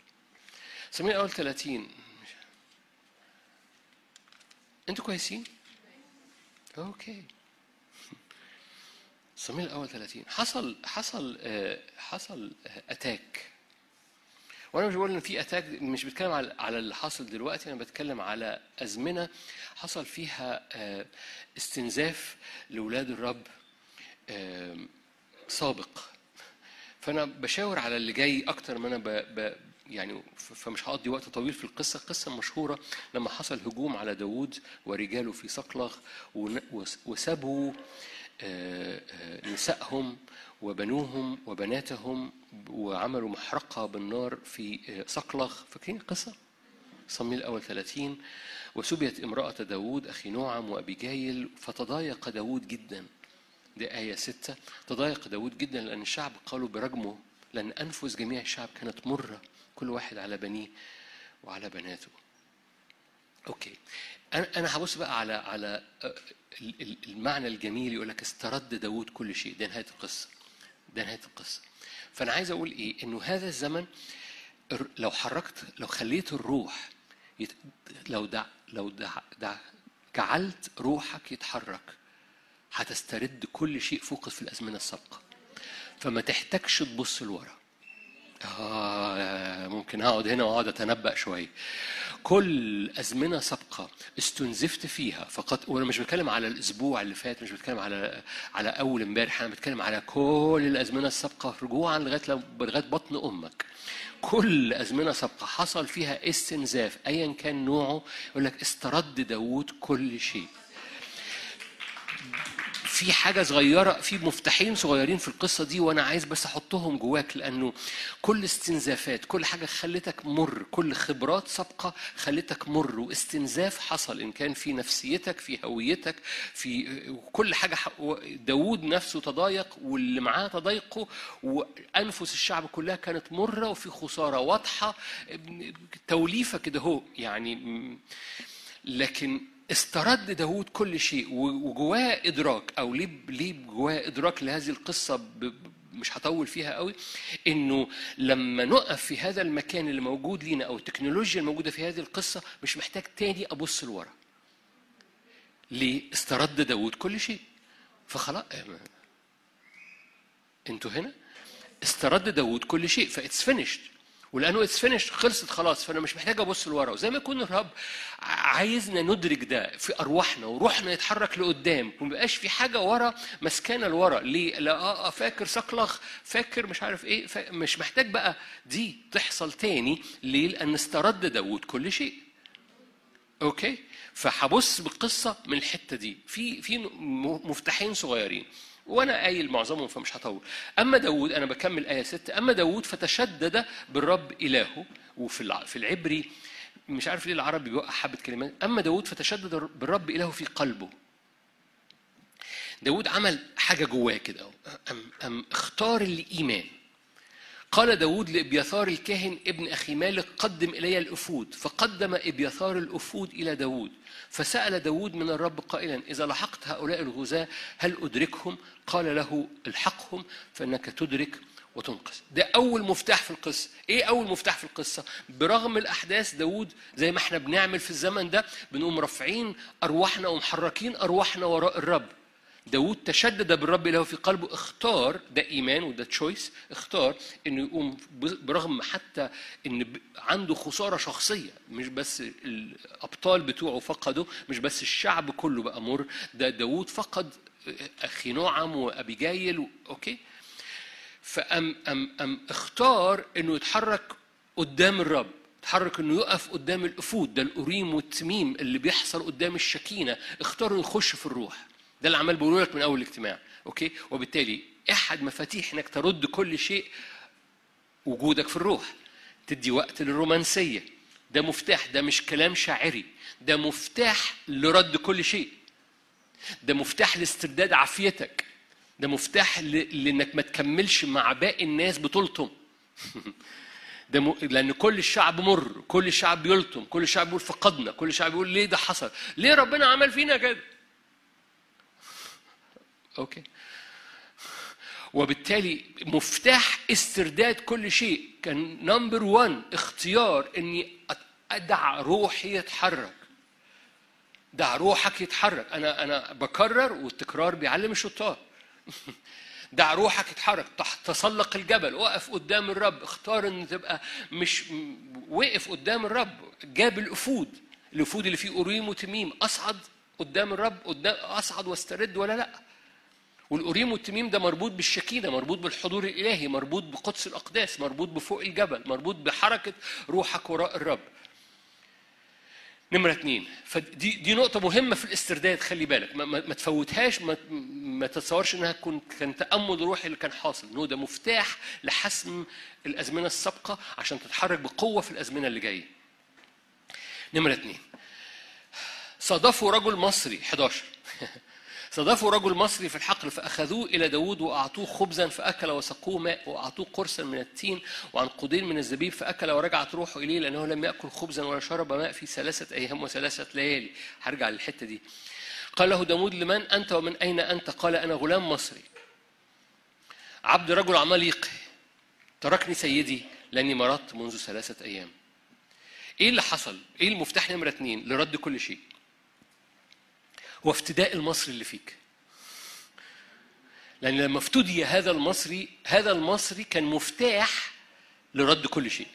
S1: صموئيل الأول 30 أنتوا كويسين؟ okay. صموئيل الأول 30 حصل حصل حصل أتاك. وأنا مش بقول إن في اتاك مش بتكلم على اللي حاصل دلوقتي أنا بتكلم على أزمنة حصل فيها استنزاف لاولاد الرب سابق. فأنا بشاور على اللي جاي أكتر ما أنا ب... ب... يعني فمش هقضي وقت طويل في القصة. القصة مشهورة لما حصل هجوم على داوود ورجاله في صقلغ وسبوا نسائهم وبنوهم وبناتهم وعملوا محرقة بالنار في صقلغ فاكرين القصة؟ صميل الأول 30 وسبيت امرأة داود أخي نوعم وأبيجايل فتضايق داود جدا. دي آية ستة. تضايق داود جدا لأن الشعب قالوا برجمه لأن أنفس جميع الشعب كانت مرة كل واحد على بنيه وعلى بناته. okay. أنا أنا هبص بقى على على المعنى الجميل يقول لك استرد داود كل شيء. ده نهاية القصة. ده نهاية القصة. فأنا عايز أقول إيه؟ إنه هذا الزمن لو حركت لو خليت الروح لو دع لو دع, دع جعلت روحك يتحرك هتسترد كل شيء فقد في الأزمنة السابقة. فما تحتاجش تبص لورا. آه ممكن أقعد هنا وأقعد أتنبأ شوية. كل أزمنة سابقة استنزفت فيها فقط وأنا مش بتكلم على الأسبوع اللي فات مش بتكلم على على أول امبارح أنا بتكلم على كل الأزمنة السابقة رجوعا لغاية لو- لغاية بطن أمك. كل أزمنة سابقة حصل فيها استنزاف أيا كان نوعه يقول لك استرد داوود كل شيء. في حاجة صغيرة في مفتاحين صغيرين في القصة دي وأنا عايز بس أحطهم جواك لأنه كل استنزافات كل حاجة خلتك مر كل خبرات سابقة خلتك مر واستنزاف حصل إن كان في نفسيتك في هويتك في كل حاجة ح- داود نفسه تضايق واللي معاه تضايقه وأنفس الشعب كلها كانت مرة وفي خسارة واضحة توليفة كده هو يعني لكن استرد داود كل شيء وجواه إدراك أو ليه ليه جواه إدراك لهذه ب- مش هطول فيها قوي إنه لما نقف في هذا المكان اللي موجود لينا أو التكنولوجيا الموجودة في هذه القصة مش محتاج تاني أبص لورا. ليه؟ استرد داود كل شيء. فخلاص أنتوا هنا؟ استرد داود كل شيء ف it's finished ولأنه it's finished خلصت خلاص فأنا مش محتاج أبص لورا. وزي ما يكون الرب عايزنا ندرك ده في أرواحنا وروحنا يتحرك لقدام وما يبقاش في حاجة ورا مسكانة لورا. ليه؟ لا آه آه، فاكر صقلغ فاكر مش عارف إيه؟ مش محتاج بقى دي تحصل تاني ليه؟ لأن استرد داود كل شيء. okay؟ فهبص بالقصة من الحتة دي. في في مفتاحين صغيرين. وأنا قايل معظمهم فمش هطول. أما داود أنا بكمل آية 6 أما داود فتشدد بالرب إلهه وفي في العبري مش عارف ليه العربي بيوقع حبة كلمات. أما داود فتشدد بالرب إلهه في قلبه. داود عمل حاجة جواه كده أم, أم اختار الإيمان. قال داود لإبيثار الكاهن ابن أخي مالك قدم إلي الأفود فقدم إبيثار الأفود إلى داود فسأل داود من الرب قائلا إذا لحقت هؤلاء الغزاة هل أدركهم؟ قال له الحقهم فإنك تدرك وتنقذ. ده أول مفتاح في القصة. إيه أول مفتاح في القصة؟ برغم الأحداث داود زي ما إحنا بنعمل في الزمن ده بنقوم رافعين أرواحنا ومحركين أرواحنا وراء الرب. داود تشدد بالرب إلهه في قلبه اختار ده إيمان وده choice اختار إنه يقوم برغم حتى إن عنده خسارة شخصية مش بس الأبطال بتوعه فقدوا مش بس الشعب كله بقى مر ده داود فقد أخينوعم وابيجايل okay فأم أم أم اختار إنه يتحرك قدام الرب اتحرك إنه يقف قدام الأفود ده الأوريم والتميم اللي بيحصل قدام الشكينة اختار إنه يخش في الروح. ده اللي عمال بقوله لك من أول الاجتماع okay؟ وبالتالي إحد مفاتيح إنك ترد كل شيء وجودك في الروح تدي وقت للرومانسية. ده مفتاح ده مش كلام شاعري ده مفتاح لرد كل شيء. ده مفتاح لاسترداد عافيتك. ده مفتاح. لإنك ما تكملش مع باقي الناس بطولتهم. <laughs> ده م... لأن كل الشعب مر كل الشعب بيلطم كل الشعب بيقول فقدنا كل الشعب بيقول ليه ده حصل؟ ليه ربنا عمل فينا كده؟ okay. وبالتالي مفتاح استرداد كل شيء. كان number 1 اختيار إني أدع روحي يتحرك. دع روحك يتحرك. أنا أنا بكرر والتكرار بيعلم الشطار. <laughs> دع روحك يتحرك. تح- تسلق الجبل. وقف قدام الرب. اختار إن تبقى مش وقف قدام الرب. جاب الأفود. الأفود اللي فيه أوريم وتميم. أصعد قدام الرب. قدام أصعد واسترد ولا لأ. والأوريم والتميم ده مربوط بالشكينة مربوط بالحضور الإلهي مربوط بقدس الأقداس مربوط بفوق الجبل مربوط بحركة روحك وراء الرب. نمرة اتنين. فدي دي نقطة مهمة في الاسترداد خلي بالك. ما, ما, تفوتهاش ما, ما تتصورش إنها كن كان تأمل روحي اللي كان حاصل. انه ده مفتاح لحسم الأزمنة السابقة عشان تتحرك بقوة في الأزمنة اللي جاية. نمرة اتنين. صادفوا رجل مصري 11 صادفوا رجل مصري في الحقل فأخذوه إلى داود وأعطوه خبزا فأكل وسقوه ماء وأعطوه قرصا من التين وعنقودين من الزبيب فأكل ورجعت روحه إليه لأنه لم يأكل خبزا ولا شرب ماء في ثلاثة أيام وثلاثة ليالي. هرجع للحتة دي. قال له داود لمن أنت ومن أين أنت؟ قال أنا غلام مصري. عبد رجل عماليق تركني سيدي لأني مرضت منذ ثلاثة أيام. إيه اللي حصل؟ إيه المفتاح نمرة اتنين لرد كل شيء؟ هو افتداء المصري اللي فيك. لأن لما افتدي هذا المصري هذا المصري كان مفتاح لرد كل شيء.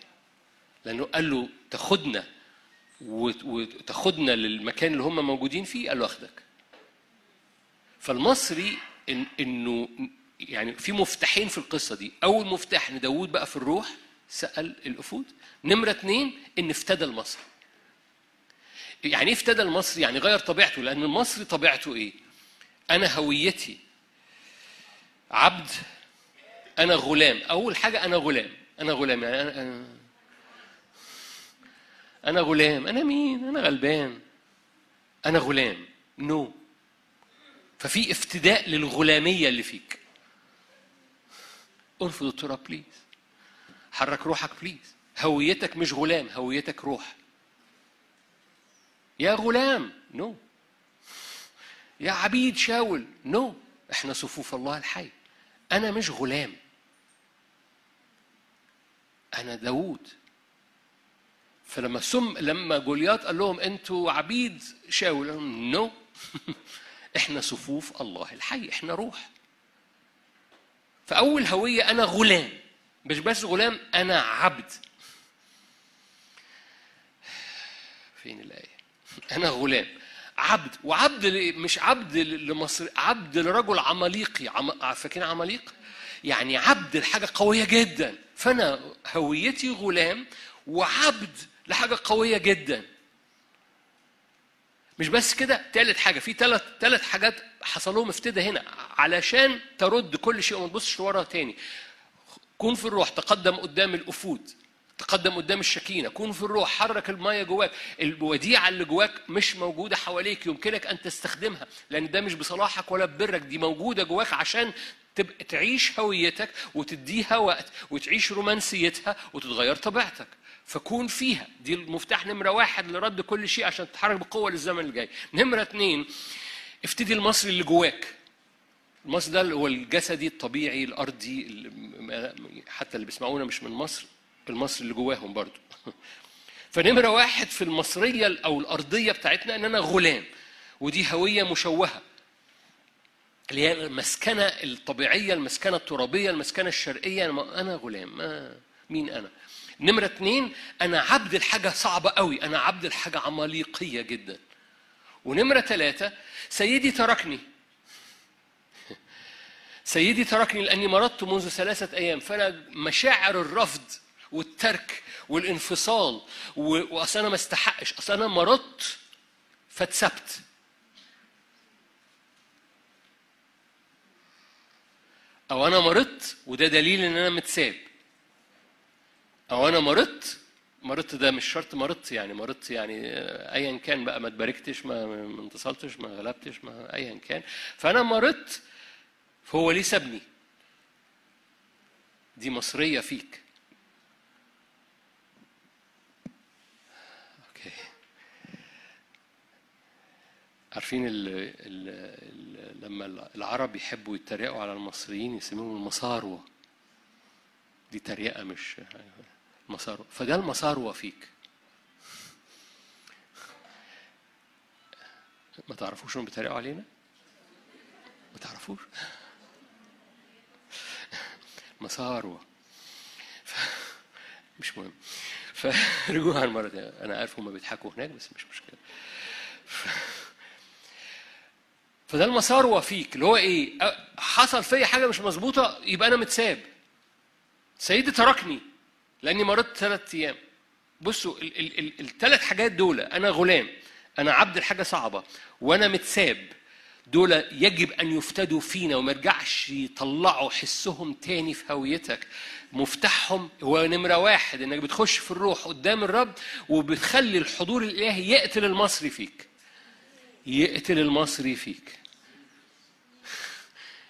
S1: لأنه قال له تاخدنا وت- وتاخدنا للمكان اللي هم موجودين فيه قال له أخدك. فالمصري إن إنه يعني في مفتاحين في القصة دي. أول مفتاح إن داوود بقى في الروح سأل الأفود. نمرة اتنين إن افتدى المصري. يعني إيه افتدى المصري يعني غير طبيعته لأن المصري طبيعته إيه؟ أنا هويتي. عبد أنا غلام. أول حاجة أنا غلام. أنا غلام يعني أنا أنا, أنا غلام. أنا مين؟ أنا غلبان. أنا غلام. no no. ففي افتداء للغلامية اللي فيك. ارفض التراب please حرك روحك please هويتك مش غلام هويتك روح. يا غلام no. يا عبيد شاول no. إحنا صفوف الله الحي. أنا مش غلام. أنا داوود. فلما سم لما جوليات قال لهم أنتوا عبيد شاول. قال لهم نو. <laughs> إحنا صفوف الله الحي. إحنا روح. فأول هوية أنا غلام. مش بس غلام أنا عبد. فين الآية؟ أنا غلام. عبد وعبد مش عبد لمصر عبد لرجل عماليقي عم... فاكرين عماليق؟ يعني عبد لحاجة قوية جدا. فأنا هويتي غلام وعبد لحاجة قوية جدا. مش بس كده تالت حاجة في ثلاث ثلاث حاجات حصل لهم افتدى هنا. علشان ترد كل شيء وما تبصش لورا تاني. كون في الروح تقدم قدام الأفود. تقدم قدام الشكينة. كون في الروح حرك المية جواك. الوديعة اللي جواك مش موجودة حواليك يمكنك أن تستخدمها لأن ده مش بصلاحك ولا ببرك. دي موجودة جواك عشان تبقى تعيش هويتك وتديها وقت وتعيش رومانسيتها وتتغير طبيعتك. فكون فيها. دي المفتاح نمرة واحد لرد كل شيء عشان تتحرك بقوة للزمن الجاي. نمرة اتنين افتدي المصري اللي جواك. المصري ده هو الجسدي الطبيعي الأرضي اللي- حتى اللي بيسمعونا مش من مصر. المصري اللي جواهم برضو. <laughs> فنمرة واحد في المصرية أو الأرضية بتاعتنا إن أنا غلام ودي هوية مشوهة. اللي هي المسكنة الطبيعية المسكنة الترابية المسكنة الشرقية أنا- غلام مين أنا؟ نمرة اتنين أنا عبد الحاجة صعبة قوي أنا عبد الحاجة عماليقية جدا. ونمرة ثلاثة سيدي تركني. <laughs> سيدي تركني لأني مرضت منذ ثلاثة أيام فأنا مشاعر الرفض والترك والانفصال وأصل أنا ما استحقش أصل أنا مرضت فاتسبت أو أنا مرضت وده دليل إن أنا متساب. أو أنا مرضت مرضت ده مش شرط مرضت يعني مرضت يعني ايا كان بقى ما اتباركتش ما انتصلتش ما غلبتش ما ايا كان. فأنا مرضت فهو ليه سابني؟ دي مصرية فيك أوكي عارفين ال ال ال لما العرب يحبوا يتريقوا على المصريين يسموهم المصاروة. دي تريقة مش مصاروة. فده المصاروة فيك. ما تعرفوش انهم بيتريقوا علينا؟ ما تعرفوش؟ مساروة ف- مش مهم. فرجوها المرة دي أنا عارف هما بيضحكوا هناك بس مش مشكلة. ف... فده المساروة فيك اللي هو أ- حصل فيا حاجة مش مظبوطة يبقى أنا متساب. سيدي تركني لأني مرضت ثلاث أيام. بصوا ال- ال- ال- الثلاث حاجات دول أنا غلام أنا عبد الحاجة صعبة وأنا متساب. دول يجب أن يفتدوا فينا وما يرجعش يطلعوا حسهم تاني في هويتك. مفتاحهم هو نمرة واحد إنك بتخش في الروح قدام الرب وبتخلي الحضور الإلهي يقتل المصري فيك. يقتل المصري فيك.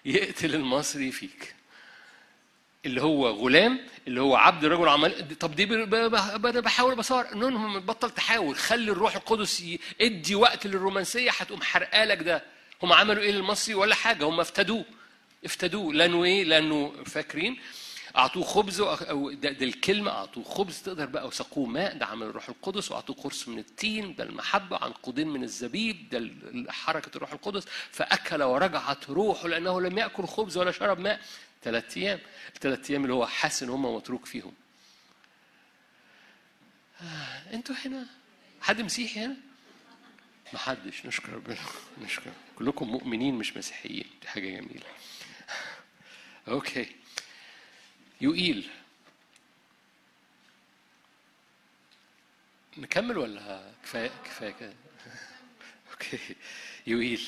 S1: يقتل المصري فيك. اللي هو غلام اللي هو عبد رجل عمل طب دي أنا بحاول بصور. انهم بطل تحاول. خلي الروح القدس ادي وقت للرومانسية. هتقوم حرقالك ده. هم عملوا إيه للمصري؟ ولا حاجة. هم افتدوه. افتدوه. لأنه إيه لأنه فاكرين. أعطوه خبز أو ده, ده الكلمة أعطوه خبز تقدر بقى وسقوه ماء ده عمل الروح القدس وأعطوه قرص من التين ده المحبة عنقودين من الزبيب ده حركة الروح القدس. فأكل ورجعت روحه لأنه لم يأكل خبز ولا شرب ماء. ثلاث أيام الثلاث أيام اللي هو حاسس إن هم متروك فيهم. آه. أنتوا هنا؟ حد مسيحي هنا؟ ما حدش. نشكر ربنا. نشكر. كلكم مؤمنين مش مسيحيين. دي حاجة جميلة. <laughs> okay. يوئيل. نكمل ولا كفايه كفاية كده؟ <laughs> okay. يوئيل.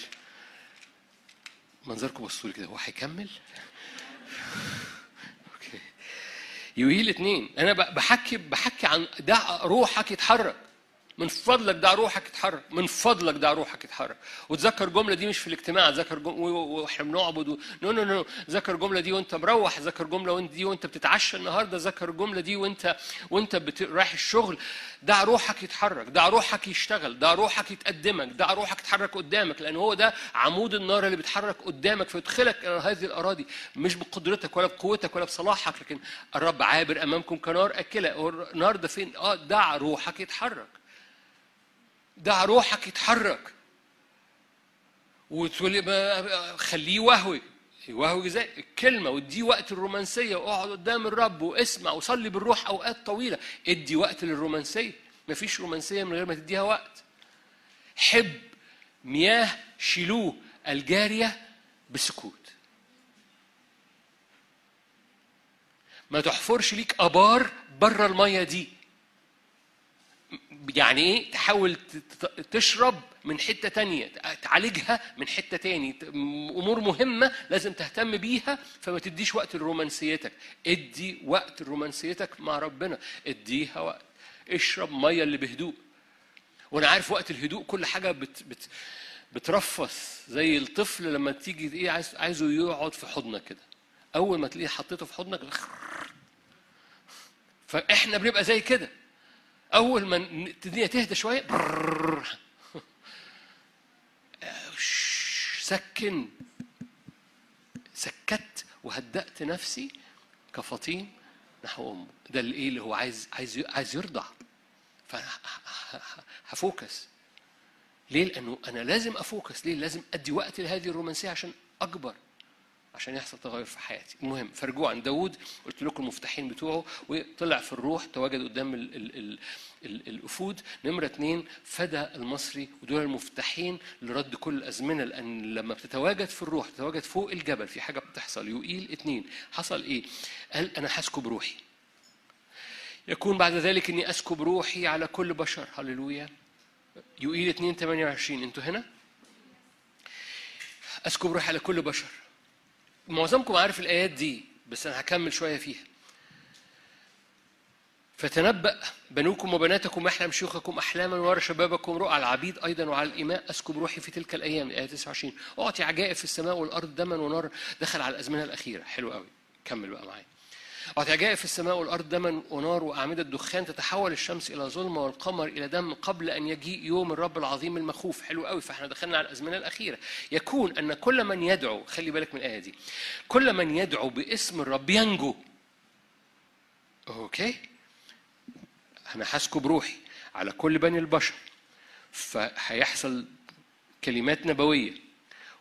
S1: منظركم بصوا لي كده. هو هيكمل؟ <laughs> okay. يوئيل اتنين. أنا بحكي بحكي عن دع روحك يتحرك. من فضلك دع روحك يتحرك من فضلك دع روحك يتحرك وتذكر الجمله دي مش في الاجتماع ذكر وإحنا بنعبد و... no no no ذكر الجمله دي وانت مروح ذكر الجمله وانت دي وانت بتتعشى النهارده ذكر الجمله دي وانت وانت بت... رايح الشغل. دع روحك يتحرك دع روحك يشتغل دع روحك يتقدمك دع روحك يتحرك قدامك لأن هو ده عمود النار اللي بيتحرك قدامك فيدخلك إلى هذه الأراضي. مش بقدرتك ولا بقوتك ولا بصلاحك لكن الرب عابر أمامكم كنار أكلة. النار ده فين؟ آه دع روحك يتحرك. دع روحك يتحرك. وتقول خليه وهوي وهو زي الكلمة وادي وقت الرومانسية واقعد قدام الرب واسمع وصلي بالروح أوقات طويلة. ادي وقت للرومانسية. مفيش رومانسية من غير ما تديها وقت. حب مياه شيلوه الجارية بسكوت. ما تحفرش ليك أبار بره المية دي. يعني إيه تحاول تشرب من حتة تانية تعالجها من حتة تاني. أمور مهمة لازم تهتم بيها فما تديش وقت لرومانسيتك. ادي وقت لرومانسيتك مع ربنا. اديها وقت. اشرب مية اللي بهدوء. وأنا عارف وقت الهدوء كل حاجة بت بت بترفص زي الطفل لما تيجي إيه عايز عايزه يقعد في حضنك كده. أول ما تلاقيه حطيته في حضنك فإحنا بنبقى زي كده. أول ما الدنيا تهدى شوية سكن سكت وهدأت نفسي كفطيم نحو أمه ده اللي إيه اللي هو عايز عايز عايز يرضع فه focus ليه؟ لأنه أنا لازم أ focus، ليه؟ لازم أدي وقت لهذه الرومانسية عشان أكبر. عشان يحصل تغير في حياتي. المهم فرجوعا داود قلت لكم المفتاحين بتوعه وطلع في الروح تواجد قدام ال ال ال ال الأفود. نمرة اثنين فدى المصري ودول المفتاحين لرد كل الأزمنة لأن لما بتتواجد في الروح تتواجد فوق الجبل في حاجة بتحصل يوئيل اثنين حصل إيه؟ قال أنا هسكب روحي. يكون بعد ذلك إني أسكب روحي على كل بشر. هللويا. يقيل 2 28 أنتوا هنا؟ أسكب روحي على كل بشر. معظمكم عارف الآيات دي بس أنا هكمل شوية فيها. فتنبأ بنوكم وبناتكم أحلم شيوخكم أحلاما وارى شبابكم رؤى على العبيد أيضا وعلى الإماء. أسكب روحي في تلك الأيام الآية 29 أعطي عجائب في السماء والأرض دما ونار دخل على الأزمنة الأخيرة. حلو قوي كمل بقى معايا. عجائب في السماء والأرض دما ونار وأعمدة دخان تتحول الشمس إلى ظلمة والقمر إلى دم قبل أن يجيء يوم الرب العظيم المخوف. حلو قوي. فإحنا دخلنا على الأزمنة الأخيرة. يكون أن كل من يدعو خلي بالك من الآية دي كل من يدعو باسم الرب ينجو. أوكي؟ أنا هسكب روحي على كل بني البشر. فهيحصل كلمات نبوية.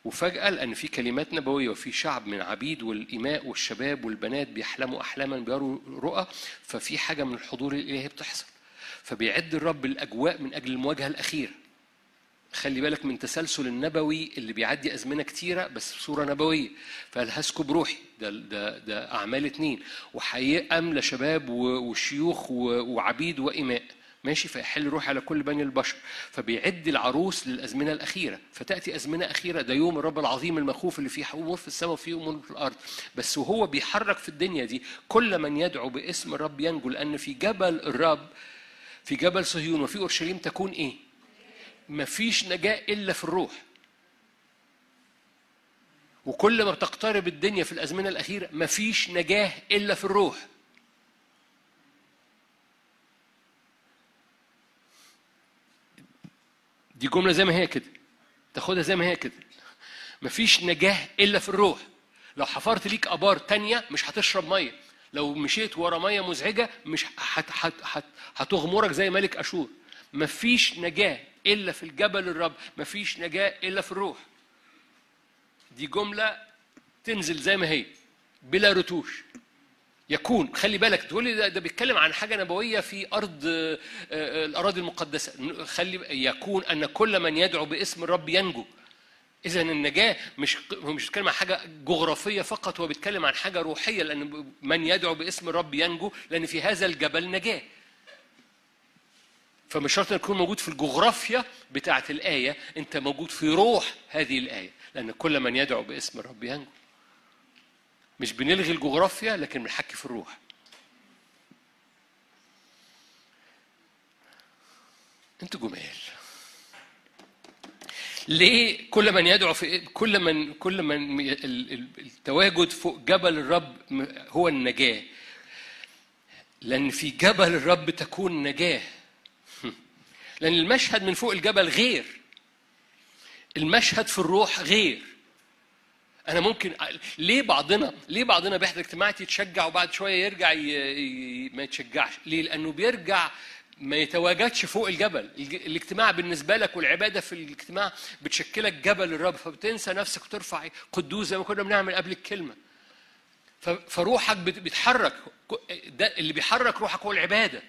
S1: وفجأة لأن في كلمات نبوية وفي شعب من عبيد والإماء والشباب والبنات بيحلموا أحلاما بيروا رؤى ففي حاجة من الحضور الإلهي بتحصل. فبيعد الرب الأجواء من أجل المواجهة الأخيرة خلي بالك من تسلسل النبوي اللي بيعدي أزمنة كتيرة بس بصورة نبوية. فقال هسكب روحي. ده ده ده أعمال اتنين. وحيأم شباب وشيوخ وعبيد وإماء. ماشي فيحل روح على كل بني البشر فبيعد العروس للأزمنة الأخيرة فتأتي أزمنة أخيرة ده يوم الرب العظيم المخوف اللي فيه امور في السماء وفيه أمور في الأرض. بس وهو بيحرك في الدنيا دي كل من يدعو باسم الرب ينجو لأن في جبل الرب في جبل صهيون وفي أورشليم تكون إيه؟ مفيش نجاة إلا في الروح. وكل ما بتقترب الدنيا في الأزمنة الأخيرة مفيش نجاة إلا في الروح. دي جملة زي ما هي كده. تاخدها زي ما هي كده. مفيش نجاة إلا في الروح. لو حفرت ليك آبار تانية مش هتشرب مية. لو مشيت ورا مية مزعجة مش هت هت هت هتغمرك زي ملك أشور. مفيش نجاة إلا في الجبل الرب. مفيش نجاة إلا في الروح. دي جملة تنزل زي ما هي. بلا رتوش. يكون. خلي بالك تقول لي ده, ده بيتكلم عن حاجة نبوية في أرض آه، آه، الأراضي المقدسة. خلي يكون أن كل من يدعو باسم الرب ينجو. اذا النجاة مش هو مش بيتكلم عن حاجة جغرافية فقط هو بيتكلم عن حاجة روحية لأن من يدعو باسم الرب ينجو لأن في هذا الجبل نجاة. فمش شرط تكون موجود في الجغرافيا بتاعة الآية أنت موجود في روح هذه الآية لأن كل من يدعو باسم الرب ينجو. مش بنلغي الجغرافيا لكن بنحكي في الروح. أنتوا جمال. ليه كل من يدعو في كل من كل من التواجد فوق جبل الرب هو النجاة. لأن في جبل الرب تكون نجاة. <laughs> لأن المشهد من فوق الجبل غير. المشهد في الروح غير. أنا ممكن ليه بعضنا ليه بعضنا بيحضر اجتماعات يتشجع وبعد شوية يرجع ي... ما يتشجعش؟ ليه؟ لأنه بيرجع ما يتواجدش فوق الجبل. الاجتماع بالنسبة لك والعبادة في الاجتماع بتشكلك جبل الرب فبتنسى نفسك وترفع قدوس زي ما كنا بنعمل قبل الكلمة. فروحك بيتحرك ده اللي بيحرك روحك هو العبادة.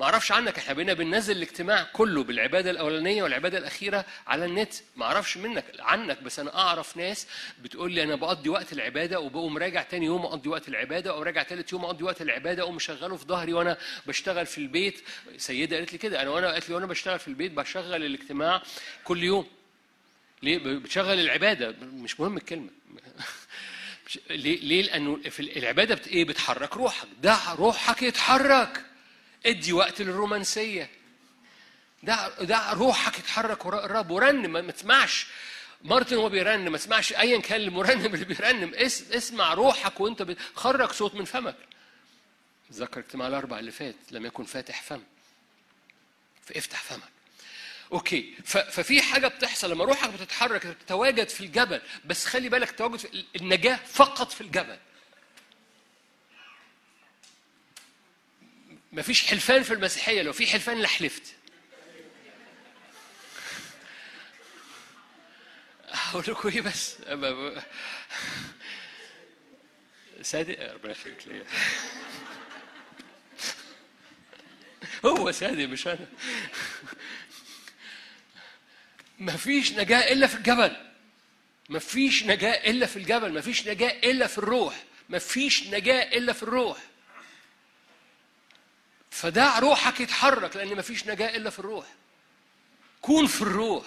S1: ما أعرفش عنك إحنا بقينا بننزل الاجتماع كله بالعبادة الأولانية والعبادة الأخيرة على النت. ما أعرفش منك عنك بس أنا أعرف ناس بتقول لي أنا بقضي وقت العبادة وبقوم راجع تاني يوم أقضي وقت العبادة أو راجع تالت يوم أقضي وقت العبادة اقوم مشغله في ظهري وأنا بشتغل في البيت. سيدة قالت لي كده أنا وأنا قالت لي وأنا بشتغل في البيت بشغل الاجتماع كل يوم. ليه؟ بتشغل العبادة. مش مهم الكلمة. <laughs> ليه؟ ليه؟ لأنه في العبادة بت إيه؟ بتحرك روحك. ده روحك يتحرك. ادي وقت للرومانسية. ده ده روحك يتحرك وراء الرب ورنم ما تسمعش. مارتن وهو بيرنم ما تسمعش ايا كان المرنم اللي بيرنم اسمع روحك وانت بتخرج صوت من فمك. ذكر اجتماع الأربع اللي فات لم يكن فاتح فم. فافتح فمك. أوكي. ففي حاجة بتحصل. لما روحك بتتحرك بتتواجد في الجبل. بس خلي بالك التواجد في النجاة فقط في الجبل. مفيش حلفان في المسيحية لو في حلفان لحلفت هقول لكم إيه بس؟ صادق؟ ربنا يخليك ليا. هو صادق مش أنا. مفيش نجاة إلا في الجبل. مفيش نجاة إلا في الجبل مفيش نجاة إلا في الروح. مفيش نجاة إلا في الروح. فدع روحك يتحرك لأن مفيش نجاة إلا في الروح. كون في الروح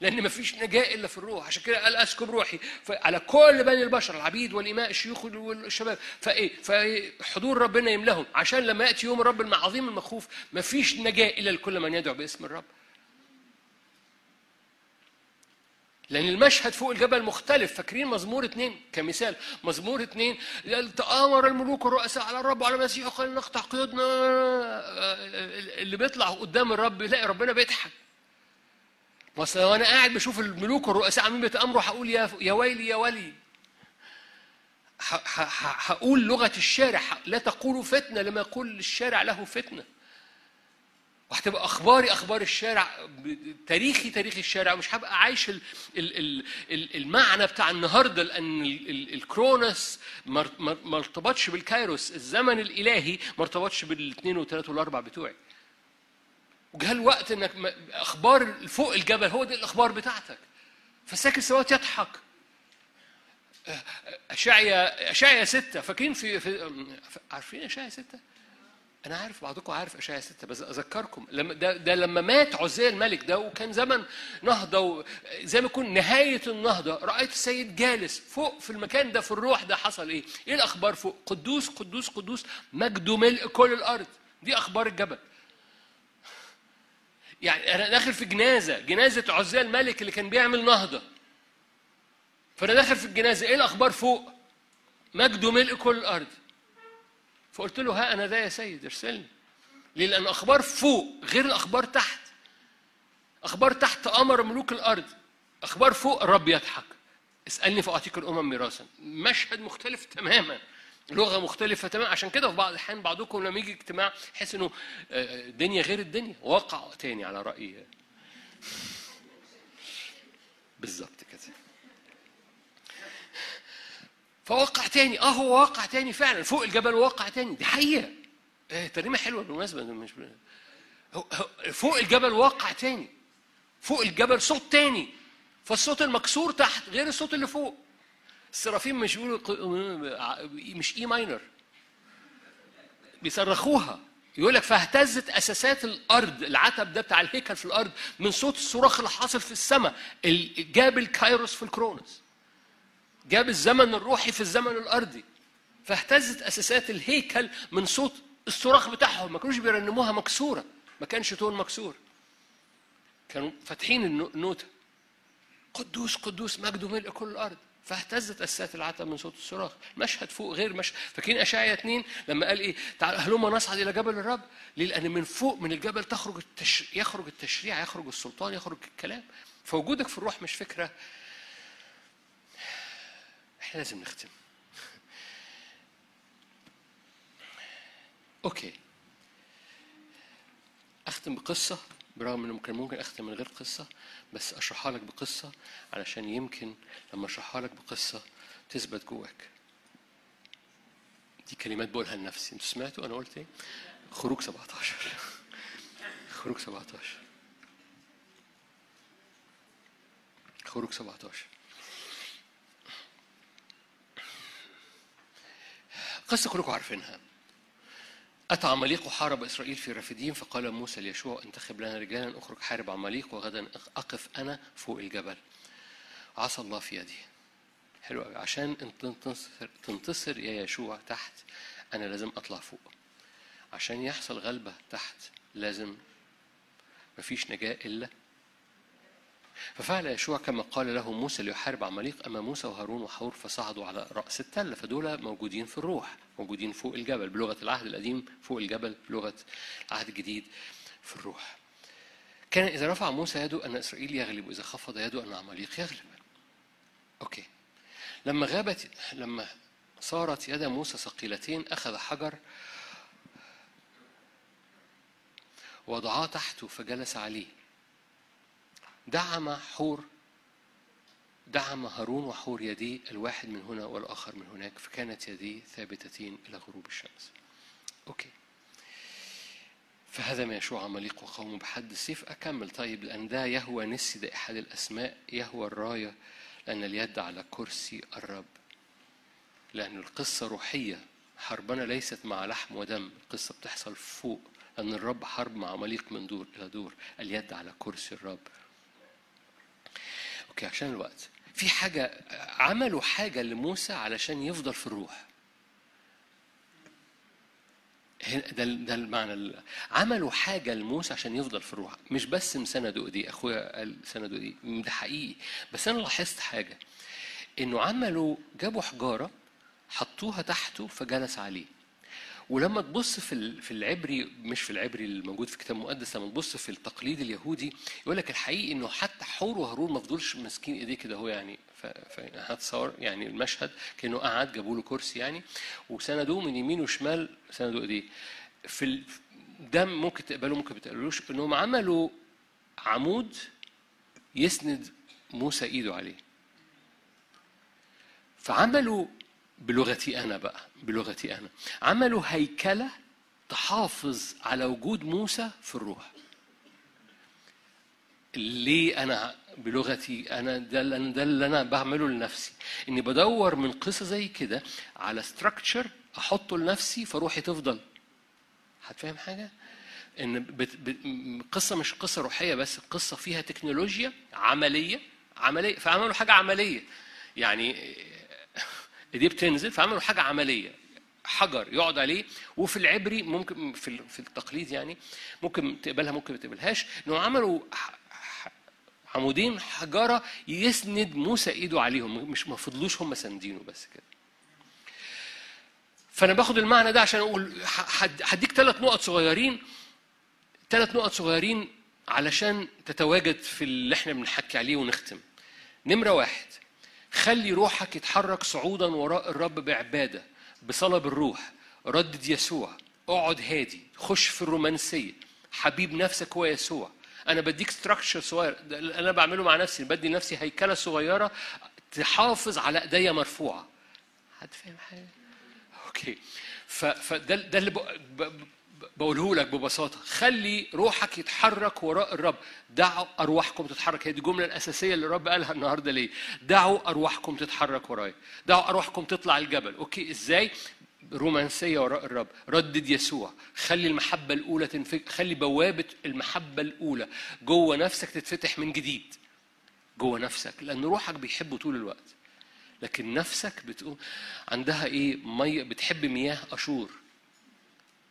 S1: لأن مفيش نجاة إلا في الروح. عشان كده قال أسكب روحي. على كل بني البشر العبيد والإماء الشيوخ والشباب فإيه؟ فحضور ربنا يملهم عشان لما يأتي يوم الرب العظيم المخوف مفيش نجاة إلا لكل من يدعو باسم الرب. لأن المشهد فوق الجبل مختلف. فاكرين مزمور اثنين كمثال. مزمور اثنين تآمر الملوك والرؤساء على الرب وعلى المسيح وقال نقطع قيودنا. اللي بيطلع قدام الرب يلاقي ربنا بيضحك. مثلا وأنا قاعد بشوف الملوك والرؤساء عاملين بيتآمروا هقول يا يا ويلي يا ولي. هقول لغة الشارع لا تقولوا فتنة لما يقول الشارع له فتنة. وهتبقى أخباري أخبار الشارع تاريخي تاريخ الشارع. مش هبقى عايش ال ال ال المعنى بتاع النهارده لأن الكرونس ما ارتبطش بالكايروس. الزمن الإلهي ما ارتبطش بالاثنين والثلاث والاربع بتوعي. وجاء الوقت انك أخبار فوق الجبل هو دي الأخبار بتاعتك. فساكن السماوات يضحك. أشعيا أشعيا ستة. فاكرين في, في عارفين أشعيا ستة؟ أنا عارف بعضكم عارف اشعياء ستة بس أذكركم لما ده, ده لما مات عزية الملك ده وكان زمن نهضة زي ما يكون نهاية النهضة رأيت السيد جالس فوق في المكان ده في الروح ده حصل إيه؟ إيه الأخبار فوق؟ قدوس قدوس قدوس مجده ملء كل الأرض دي أخبار الجبل يعني أنا داخل في جنازة جنازة عزية الملك اللي كان بيعمل نهضة فأنا داخل في الجنازة إيه الأخبار فوق؟ مجده ملء كل الأرض فقلت له ها أنا ذا يا سيد ارسلني. ليه؟ لأن أخبار فوق غير الأخبار تحت. أخبار تحت أمر ملوك الأرض. أخبار فوق الرب يضحك. اسألني فأعطيك الأمم ميراثا. مشهد مختلف تماما. لغة مختلفة تماما. عشان كده في بعض الأحيان بعضكم لما يجي اجتماع يحس إنه آه، الدنيا غير الدنيا. واقع تاني على راي بالظبط كده. فواقع تاني. آه هو واقع تاني فعلا. فوق الجبل واقع تاني. دي حقيقة. آه، ترنيمة حلوة بالمناسبة. مش فوق الجبل واقع تاني. فوق الجبل صوت تاني. فالصوت المكسور تحت غير الصوت اللي فوق. السرافيم مش بيقولوا مش A minor بيصرخوها. يقول لك فاهتزت أساسات الأرض. العتب ده بتاع الهيكل في الأرض من صوت الصراخ اللي حاصل في السماء. ال- جاب ال kairos في ال chronos. جاب الزمن الروحي في الزمن الأرضي فاهتزت أساسات الهيكل من صوت الصراخ بتاعهم ما كانوش بيرنموها مكسورة ما كانش tone مكسور. كانوا فاتحين النو- النوتة. قدوس قدوس مجده ملء كل الأرض. فاهتزت أساسات العتب من صوت الصراخ. مشهد فوق غير مشهد فاكرين اشعيا اثنين لما قال إيه؟ تعال هلما نصعد إلى جبل الرب. ليه؟ لأن من فوق من الجبل تخرج التش... يخرج التشريع يخرج السلطان يخرج الكلام. فوجودك في الروح مش فكرة إحنا لازم نختم. أوكي. أختم بقصة برغم إنه كان ممكن أختم من غير قصة بس أشرحها لك بقصة علشان يمكن لما أشرحها لك بقصة تثبت جواك. دي كلمات بقولها لنفسي. أنتوا سمعتوا؟ أنا قلت إيه؟ خروج 17 خروج 17 خروج 17 قصة كلكم عارفينها. أتى عماليق وحارب إسرائيل في رفديم فقال موسى ليشوع انتخب لنا رجالا أخرج حارب عماليق وغدا أقف أنا فوق الجبل. عصا الله في يدي حلو قوي عشان تنتصر, تنتصر يا يشوع تحت أنا لازم أطلع فوق. عشان يحصل غلبة تحت لازم مفيش نجاة إلا ففعل يشوع كما قال له موسى ليحارب عماليق أما موسى وهارون وحور فصعدوا على رأس التلة فدول موجودين في الروح موجودين فوق الجبل بلغة العهد القديم فوق الجبل بلغة العهد الجديد في الروح. كان إذا رفع موسى يده أن إسرائيل يغلب وإذا خفض يده أن عماليق يغلب. أوكي. لما غابت لما صارت يد موسى ثقيلتين أخذ حجر وضعاه تحته فجلس عليه. دعم حور دعم هارون وحور يديه الواحد من هنا والآخر من هناك فكانت يديه ثابتتين إلى غروب الشمس. okay. فهزم يشوع عماليق وقومه بحد السيف. أكمل. طيب لأن ده يهوه نسي ده أحد الأسماء يهوه الراية لأن اليد على كرسي الرب. لأن القصة روحية حربنا ليست مع لحم ودم. القصة بتحصل فوق لأن الرب حرب مع عماليق من دور إلى دور. اليد على كرسي الرب. okay عشان الوقت. في حاجة عملوا حاجة لموسى علشان يفضل في الروح. ده ده المعنى ال- عملوا حاجة لموسى عشان يفضل في الروح. مش بس مسندوا ايديه أخويا قال سندوا ايديه ده حقيقي. بس أنا لاحظت حاجة. إنه عملوا جابوا حجارة حطوها تحته فجلس عليه. ولما تبص في في العبري مش في العبري الموجود في الكتاب المقدس لما تبص في التقليد اليهودي يقول لك الحقيقي إنه حتى حور وهارون ما فضلش ماسكين إيديه كده هو يعني ف- ف- هتصور يعني المشهد كأنه قعد جابوا له كرسي يعني وسندوه من يمين وشمال سندوا إيديه في. ده ممكن تقبلوه ممكن ما تقبلوش إنهم عملوا عمود يسند موسى إيده عليه فعملوا بلغتي أنا بقى بلغتي أنا. عملوا هيكلة تحافظ على وجود موسى في الروح. ليه أنا بلغتي أنا؟ ده اللي أنا- ده اللي أنا بعمله لنفسي. إني بدور من قصة زي كده على ستراكشر أحطه لنفسي فروحي تفضل. هتفهم حاجة؟ إن قصة مش قصة روحية بس قصة فيها تكنولوجيا عملية عملية فعملوا حاجة عملية. يعني ايديه بتنزل فعملوا حاجة عملية. حجر يقعد عليه وفي العبري ممكن في ال- في التقليد يعني ممكن تقبلها ممكن ما تقبلهاش. إنه عملوا عمودين حجره يسند موسى إيده عليهم مش ما فضلوش هم ساندينه بس كده. فأنا باخد المعنى ده عشان أقول هديك ثلاث نقط صغيرين. ثلاث نقط صغيرين علشان تتواجد في اللي إحنا بنحكي عليه ونختم. نمرة واحد. خلي روحك يتحرك صعودا وراء الرب بعبادة بصلاة بالروح ردد يسوع. اقعد هادي. خش في الرومانسية. حبيب نفسك هو يسوع. أنا بديك structure صغير. أنا بعمله مع نفسي. بدي لنفسي هيكلة صغيرة تحافظ على إيديا مرفوعة. حد فاهم حاجة؟ okay. ف- فده ده اللي بقوله لك ببساطة. خلي روحك يتحرك وراء الرب. دعوا أرواحكم تتحرك. هي دي الجملة الأساسية اللي الرب قالها النهارده ليه. دعوا أرواحكم تتحرك ورايا. دعوا أرواحكم تطلع الجبل. okay إزاي؟ رومانسية وراء الرب. ردد يسوع. خلي المحبة الأولى تنفك خلي بوابة المحبة الأولى جوه نفسك تتفتح من جديد. جوه نفسك. لأن روحك بيحبه طول الوقت. لكن نفسك بتقول عندها إيه؟ مية. بتحب مياه أشور.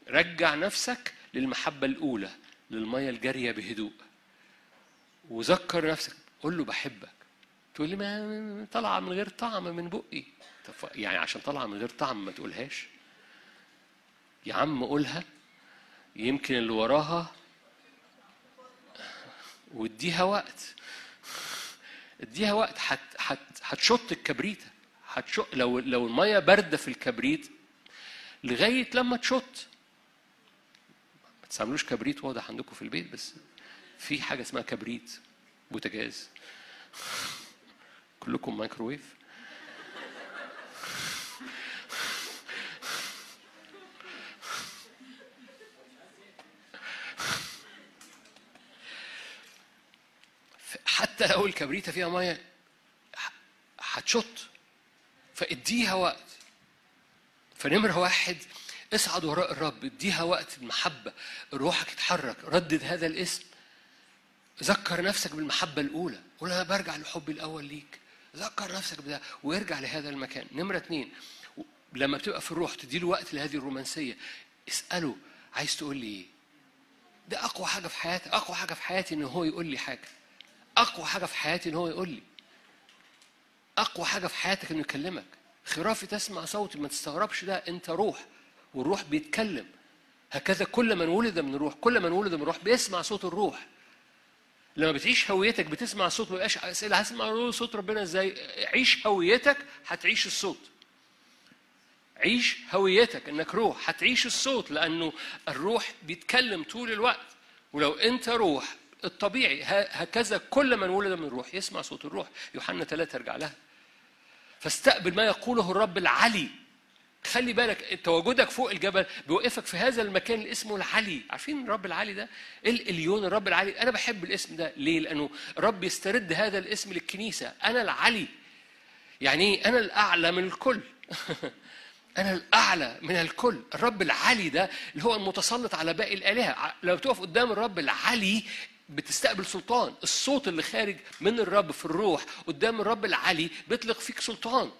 S1: رجع نفسك للمحبة الأولى للمية الجارية بهدوء. وذكر نفسك قول له بحبك. تقول لي ما طالعه من غير طعم من بقي. طب يعني عشان طالعه من غير طعم ما تقولهاش. يا عم قولها. يمكن اللي وراها واديها وقت. اديها وقت. هت هت هتشط الكبريت هتشط لو لو المية باردة في الكبريت لغاية لما تشط. تستعملوش كبريت واضح عندكم في البيت بس في حاجة اسمها كبريت بوتاجاز. كلكم مايكروويف. حتى لو الكبريتة فيها مية هتشط. فاديها وقت. فنمرة واحد اصعد وراء الرب اديها وقت المحبة روحك يتحرك ردد هذا الاسم. ذكر نفسك بالمحبة الأولى. قول أنا برجع لحبي الأول ليك. ذكر نفسك بده ويرجع لهذا المكان. نمرة اتنين لما بتبقى في الروح تديله وقت لهذه الرومانسية. اسأله عايز تقول لي إيه؟ ده أقوى حاجة في حياتي أقوى حاجة في حياتي إن هو يقول لي حاجة. أقوى حاجة في حياتي إن هو يقول لي. أقوى حاجة في حياتك إنه يكلمك. خرافي تسمع صوتي ما تستغربش ده أنت روح. والروح بيتكلم. هكذا كل من ولد من الروح كل من ولد من الروح بيسمع صوت الروح. لما بتعيش هويتك بتسمع صوت ما يبقاش أسئلة هسمع صوت ربنا إزاي؟ عيش هويتك هتعيش الصوت. عيش هويتك إنك روح هتعيش الصوت لأنه الروح بيتكلم طول الوقت. ولو أنت روح الطبيعي هكذا كل من ولد من الروح يسمع صوت الروح. يوحنا ثلاثة ارجع لها. فاستقبل ما يقوله الرب العلي. خلي بالك تواجدك فوق الجبل بيوقفك في هذا المكان اللي اسمه العلي. عارفين الرب العلي ده؟ الاليون الرب العلي؟ أنا بحب الاسم ده. ليه؟ لأنه الرب يسترد هذا الاسم للكنيسة. أنا العلي. يعني إيه؟ أنا الأعلى من الكل. <laughs> أنا الأعلى من الكل. الرب العلي ده اللي هو المتسلط على باقي الآلهة. ع- لما بتقف قدام الرب العلي بتستقبل سلطان. الصوت اللي خارج من الرب في الروح قدام الرب العلي بيطلق فيك سلطان.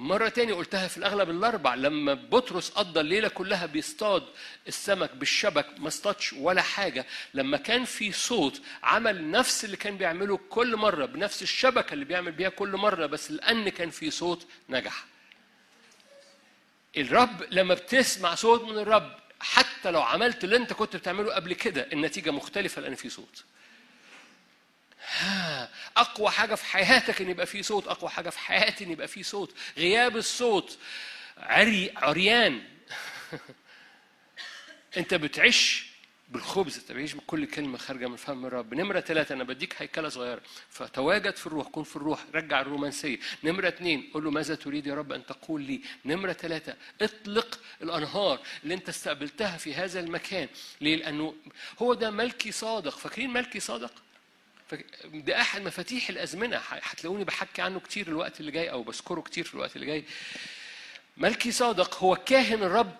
S1: مرة تاني قلتها في الأغلب الأربع لما بطرس قضى الليلة كلها بيصطاد السمك بالشبك ما اصطادش ولا حاجة. لما كان في صوت عمل نفس اللي كان بيعمله كل مرة بنفس الشبكة اللي بيعمل بيها كل مرة بس لأن كان في صوت نجح. الرب لما بتسمع صوت من الرب حتى لو عملت اللي أنت كنت بتعمله قبل كده النتيجة مختلفة لأن في صوت. ها، أقوى حاجة في حياتك إن يبقى في صوت أقوى حاجة في حياتي إن يبقى في صوت. غياب الصوت. عري عريان. <laughs> أنت بتعيش بالخبز أنت بتعيش بكل كلمة خارجة من فم الرب. نمرة ثلاثة أنا بديك هيكلة صغيرة. فتواجد في الروح كن في الروح رجع الرومانسية. نمرة اثنين قول له ماذا تريد يا رب أن تقول لي؟ نمرة ثلاثة اطلق الأنهار اللي أنت استقبلتها في هذا المكان. ليه؟ لأنه هو ده ملكي صادق. فاكرين ملكي صادق؟ ده أحد مفاتيح الأزمنة. هتلاقوني بحكي عنه كتير الوقت اللي جاي أو بذكره كتير في الوقت اللي جاي. ملكي صادق هو كاهن الرب.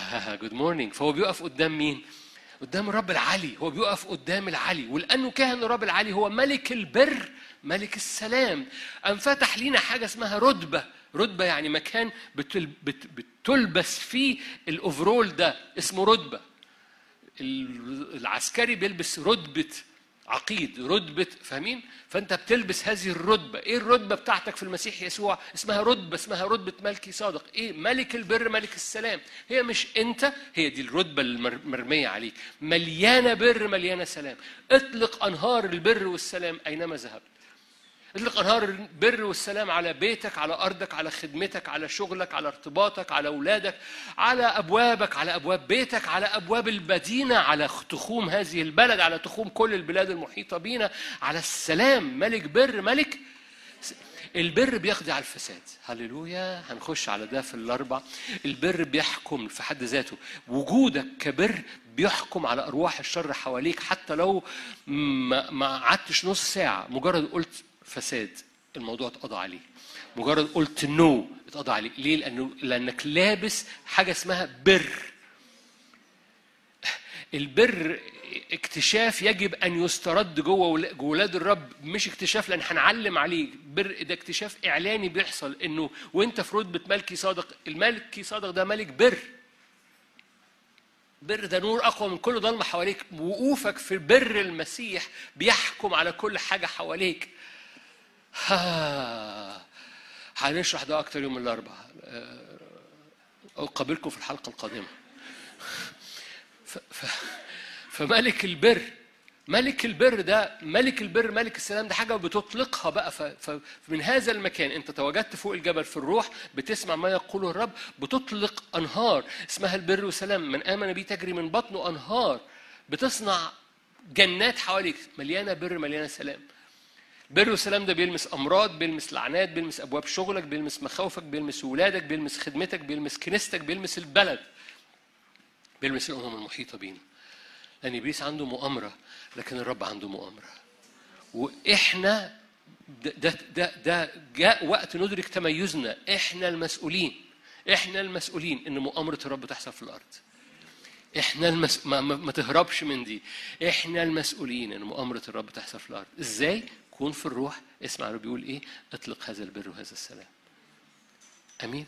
S1: <laughs> good morning فهو بيقف قدام مين؟ قدام الرب العلي. هو بيقف قدام العلي. ولأنه كاهن الرب العلي هو ملك البر ملك السلام. انفتح لينا حاجة اسمها رتبة. رتبة يعني مكان بتل بت بتلبس فيه الأوفرول ده. اسمه رتبة. ال- العسكري بيلبس رتبة عقيد رتبة فاهمين؟ فأنت بتلبس هذه الرتبة، إيه الرتبة بتاعتك في المسيح يسوع؟ اسمها رتبة اسمها رتبة ملكي صادق، إيه؟ ملك البر ملك السلام، هي مش أنت هي دي الرتبة المرمية عليك، مليانة بر مليانة سلام، اطلق أنهار البر والسلام أينما ذهبت. اطلق انهار البر والسلام على بيتك على أرضك على خدمتك على شغلك على ارتباطك على أولادك على أبوابك على أبواب بيتك على أبواب المدينة على تخوم هذه البلد على تخوم كل البلاد المحيطة بينا. على السلام ملك بر ملك البر بيقضي على الفساد. هللويا. هنخش على ده في الأربع. البر بيحكم في حد ذاته. وجودك كبر بيحكم على أرواح الشر حواليك. حتى لو ما قعدتش نص ساعة مجرد قلت فساد الموضوع اتقضى عليه. مجرد قلت نو اتقضى عليه. ليه؟ لأنه لأنك لابس حاجة اسمها بر. البر اكتشاف يجب أن يسترد جوه ولاد الرب مش اكتشاف لأن هنعلم عليه. بر ده اكتشاف إعلاني بيحصل إنه وأنت في رتبه ملكي صادق الملكي صادق ده ملك بر. بر ده نور أقوى من كل ضلمه حواليك. وقوفك في بر المسيح بيحكم على كل حاجة حواليك. ها. هنشرح ده أكتر يوم الأربعاء. أه، أقابلكم في الحلقة القادمة. ف... ف... فملك البر ملك البر ده ملك البر ملك السلام ده حاجة بتطلقها بقى ف... ف... من هذا المكان. أنت تواجدت فوق الجبل في الروح بتسمع ما يقوله الرب بتطلق أنهار. اسمها البر والسلام. من آمن بي تجري من بطنه أنهار. بتصنع جنات حواليك. مليانة بر مليانة سلام. بر والسلام ده بيلمس أمراض بيلمس لعنات بيلمس أبواب شغلك بيلمس مخاوفك بيلمس ولادك بيلمس خدمتك بيلمس كنيستك بيلمس البلد. بيلمس الأمم المحيطة بينا. لأن إبليس عنده مؤامرة لكن الرب عنده مؤامرة. وإحنا ده ده ده, جاء وقت ندرك تميزنا. إحنا المسؤولين. إحنا المسؤولين إن مؤامرة الرب تحصل في الأرض. إحنا المس... ما, ما تهربش من دي. إحنا المسؤولين إن مؤامرة الرب تحصل في الأرض. إزاي؟ كون في الروح. اسمع بيقول إيه؟ اطلق هذا البر وهذا السلام. أمين؟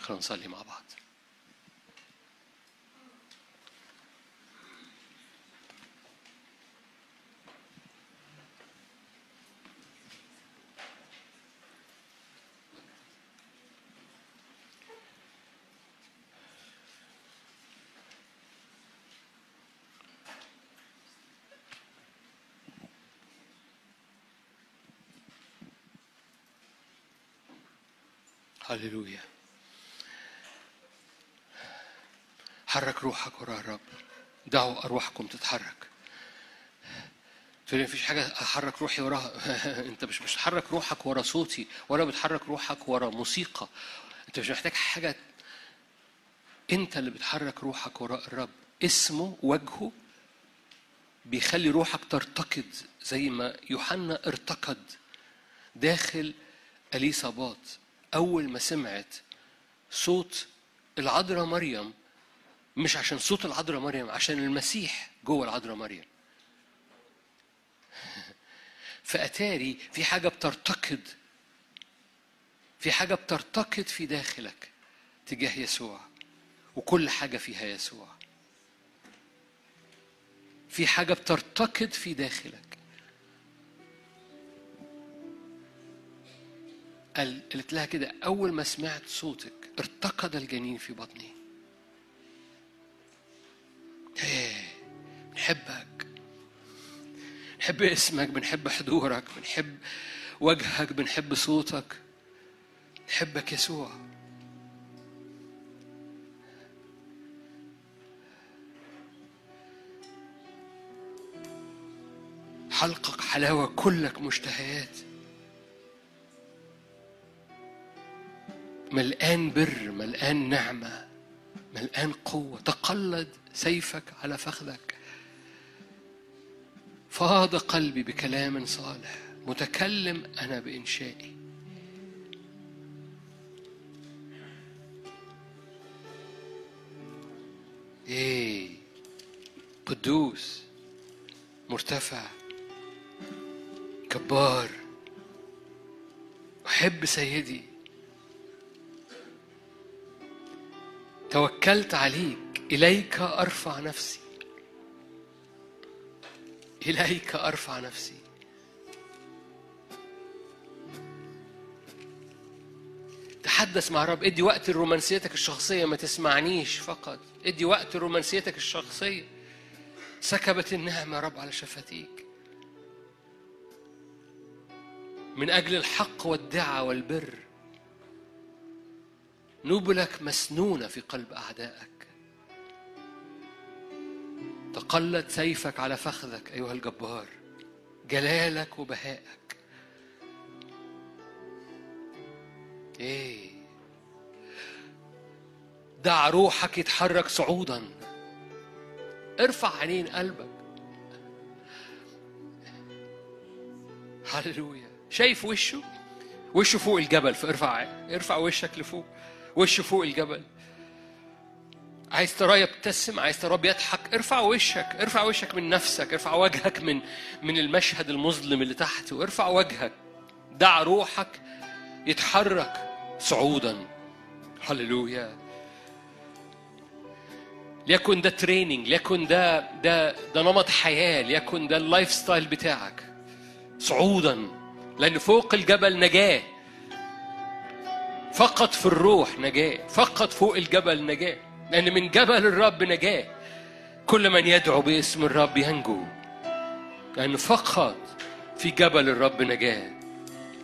S1: خلينا نصلي مع بعض. هللويا حرك روحك وراء الرب. دعوا أرواحكم تتحرك. تقول مفيش حاجة أحرك روحي وراها. <laughs> أنت مش بتحرك روحك ورا صوتي ولا بتحرك روحك ورا موسيقى. أنت مش محتاج حاجة. أنت اللي بتحرك روحك وراء الرب. اسمه وجهه بيخلي روحك ترتقد زي ما يوحنا ارتقد داخل اليصابات أول ما سمعت صوت العذراء مريم مش عشان صوت العذراء مريم عشان المسيح جوه العذراء مريم. <laughs> فأتاري في حاجة بترتقد في حاجة بترتقد في داخلك تجاه يسوع وكل حاجة فيها يسوع. في حاجة بترتقد في داخلك قالت لها كده أول ما سمعت صوتك ارتقد الجنين في بطني. إيه بنحبك. بنحب اسمك بنحب حضورك بنحب وجهك بنحب صوتك. نحبك يسوع. حلقك حلاوة كلك مشتهيات. ملقان بر ملقان نعمة ملقان قوة. تقلد سيفك على فخذك. فاض قلبي بكلام صالح. متكلم أنا بإنشائي. إيه قدوس مرتفع جبار أحب سيدي. توكلت عليك إليك أرفع نفسي. إليك أرفع نفسي. تحدث مع الرب ادي وقت لرومانسيتك الشخصية ما تسمعنيش فقط. ادي وقت لرومانسيتك الشخصية. سكبت النعمة يا رب على شفتيك. من أجل الحق والدعة والبر. نبلك مسنونة في قلب أعدائك. تقلد سيفك على فخذك أيها الجبار. جلالك وبهائك. إيه. دع روحك يتحرك صعودا. ارفع عينين قلبك. هللويا. شايف وشه؟ وشه فوق الجبل فارفع ارفع وشك لفوق. وشه فوق الجبل. عايز تراه يبتسم عايز تراه بيضحك ارفع وشك ارفع وشك من نفسك ارفع وجهك من من المشهد المظلم اللي تحت وارفع وجهك دع روحك يتحرك صعودا. هللويا. ليكن ده training ليكن ده ده ده نمط حياة ليكن ده ال lifestyle بتاعك. صعودا. لأن فوق الجبل نجاة. فقط في الروح نجاه فقط فوق الجبل نجاه لأن من جبل الرب نجاه. كل من يدعو باسم الرب ينجو لأن فقط في جبل الرب نجاه.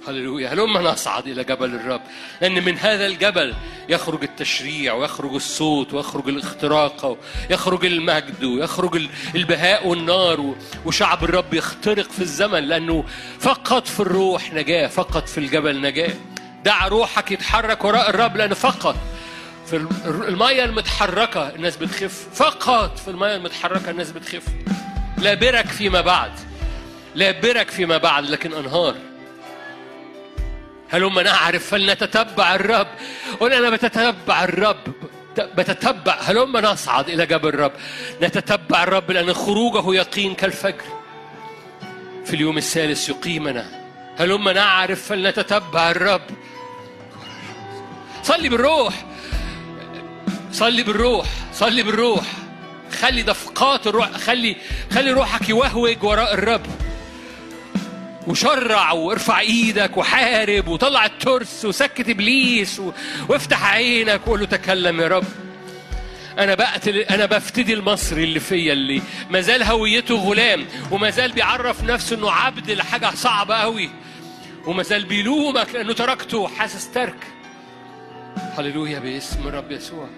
S1: هللويا. هلما نصعد إلى جبل الرب لأن من هذا الجبل يخرج التشريع ويخرج الصوت ويخرج الاختراق ويخرج المجد ويخرج البهاء والنار وشعب الرب يخترق في الزمن لأنه فقط في الروح نجاة فقط في الجبل نجاة. دع روحك يتحرك وراء الرب لأن فقط في المية المتحركة الناس بتخف فقط في المية المتحركة الناس بتخف. لا برك فيما بعد لا برك فيما بعد لكن أنهار. هلما نعرف؟ فلنتتبع الرب؟ قل أنا بتتبع الرب بتتبع. هلما نصعد إلى جبل الرب؟ نتتبع الرب لأن خروجه يقين كالفجر. في اليوم الثالث يقيمنا. هلما نعرف؟ فلنتتبع الرب؟ صلي بالروح. صلي بالروح صلي بالروح. خلي دفقات الروح خلي خلي روحك يوهوج وراء الرب. وشرع وارفع إيدك وحارب وطلع الترس وسكت ابليس و... وافتح عينك وقول له تكلم يا رب. أنا بقتل أنا بفتدي المصري اللي فيا اللي ما زال هويته غلام وما زال بيعرف نفسه إنه عبد لحاجة صعبة قوي وما زال بيلومك لأنه تركته حاسس ترك. هللويا باسم الرب يسوع.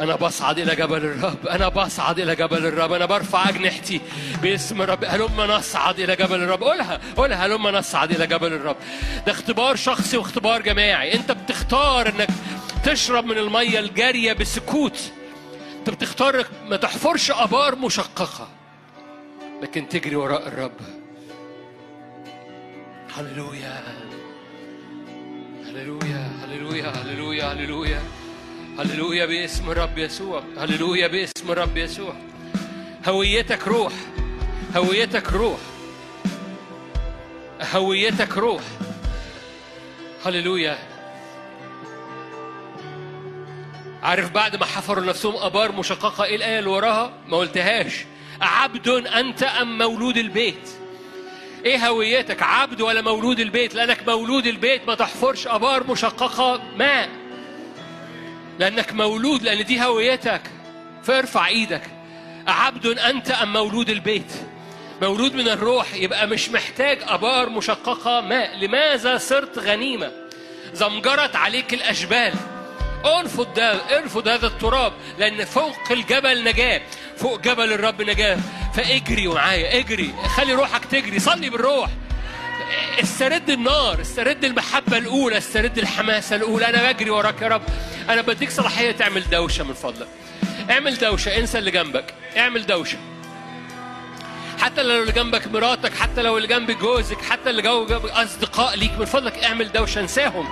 S1: أنا بصعد إلى جبل الرب. أنا بصعد إلى جبل الرب. أنا برفع أجنحتي باسم الرب. هلما نصعد إلى جبل الرب. قولها. قولها. هلما نصعد إلى جبل الرب. ده اختبار شخصي واختبار جماعي. أنت بتختار إنك تشرب من المية الجارية بسكوت. أنت بتختار ما تحفرش آبار مشققة. لكن تجري وراء الرب. هللويا. هللويا. هللويا هللويا هللويا هللويا باسم الرب يسوع هللويا باسم الرب يسوع هويتك روح هويتك روح هويتك روح هللويا عارف بعد ما حفروا نفسهم أبار مشققة إيه الايه اللي وراها؟ ما قلتهاش. عبد أنت أم مولود البيت؟ إيه هويتك؟ عبد ولا مولود البيت؟ لأنك مولود البيت ما تحفرش أبار مشققة ماء. لأنك مولود لأن دي هويتك. فارفع إيدك. عبد أنت أم مولود البيت؟ مولود من الروح يبقى مش محتاج أبار مشققة ماء. لماذا صرت غنيمة؟ زمجرت عليك الأشبال أنفض ده انفض هذا التراب لأن فوق الجبل نجاة. فوق جبل الرب نجاة. فاجري معايا اجري خلي روحك تجري صلي بالروح. استرد النار استرد المحبة الأولى استرد الحماسة الأولى. أنا بجري وراك يا رب. أنا بديك صلاحية تعمل دوشة من فضلك. اعمل دوشة انسى اللي جنبك. اعمل دوشة. حتى لو اللي جنبك مراتك حتى لو اللي جنب جوزك حتى اللي جنبك أصدقاء ليك من فضلك اعمل دوشة انساهم.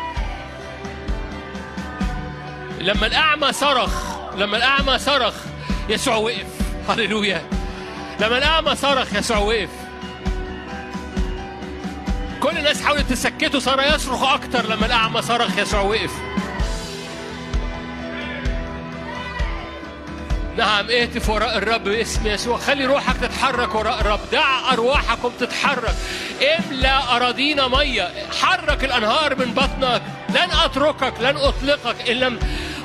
S1: لما الأعمى صرخ لما الأعمى صرخ يسوع وقف. هللويا. لما الأعمى صرخ يسوع وقف كل الناس حاولت تسكته صار يصرخ أكتر لما الأعمى صرخ يسوع وقف نعم اهتف وراء الرب باسم يسوع. خلي روحك تتحرك وراء الرب. دع أرواحكم تتحرك. املأ أراضينا مية. حرك الأنهار من بطنك. لن أتركك لن أطلقك إن لم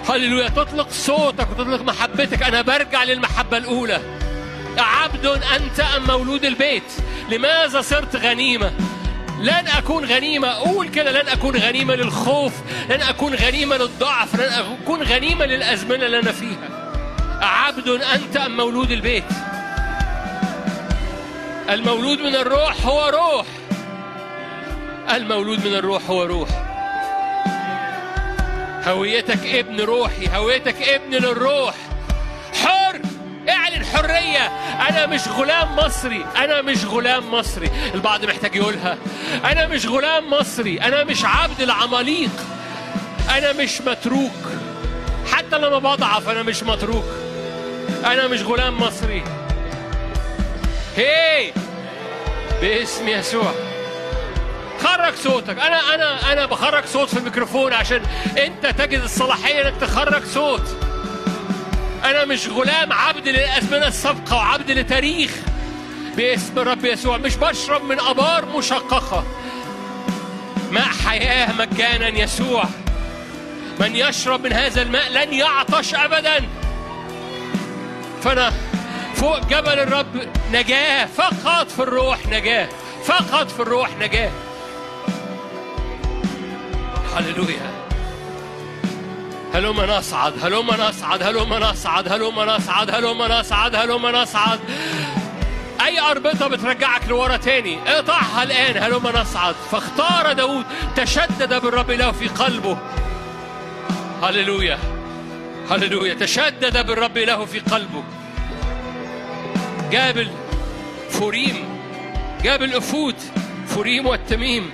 S1: هللويا. تطلق صوتك وتطلق محبتك. أنا برجع للمحبة الأولى. عبد أنت أم مولود البيت؟ لماذا صرت غنيمة؟ لن أكون غنيمة قول كده لن أكون غنيمة للخوف لن أكون غنيمة للضعف لن أكون غنيمة للأزمنة اللي أنا فيها. عبد أنت أم مولود البيت؟ المولود من الروح هو روح. المولود من الروح هو روح. هويتك ابن روحي هويتك ابن للروح. حر! اعلن حرية أنا مش غلام مصري أنا مش غلام مصري. البعض محتاج يقولها. أنا مش غلام مصري أنا مش عبد العماليق. أنا مش متروك. حتى لما بضعف أنا مش متروك. أنا مش غلام مصري. هي! باسم يسوع. خرج صوتك. أنا أنا أنا بخرج صوت في الميكروفون عشان أنت تجد الصلاحية إنك تخرج صوت. أنا مش غلام عبد للازمنه السابقه وعبد لتاريخ. باسم الرب يسوع مش بشرب من أبار مشققة. ماء حياة مجانا يسوع. من يشرب من هذا الماء لن يعطش ابدا. فأنا فوق جبل الرب نجاة فقط في الروح نجاة فقط في الروح نجاة. هللويا. هلما نصعد هلما نصعد هلما نصعد هلما نصعد هلما نصعد هلما نصعد. أي أربطة بترجعك لورا تاني؟ اقطعها الآن هلما نصعد. فاختار داود تشدد بالرب إلهه في قلبه. هللويا هللويا. تشدد بالرب إلهه في قلبه. جاب الأوريم جاب الأفود أوريم والتميم.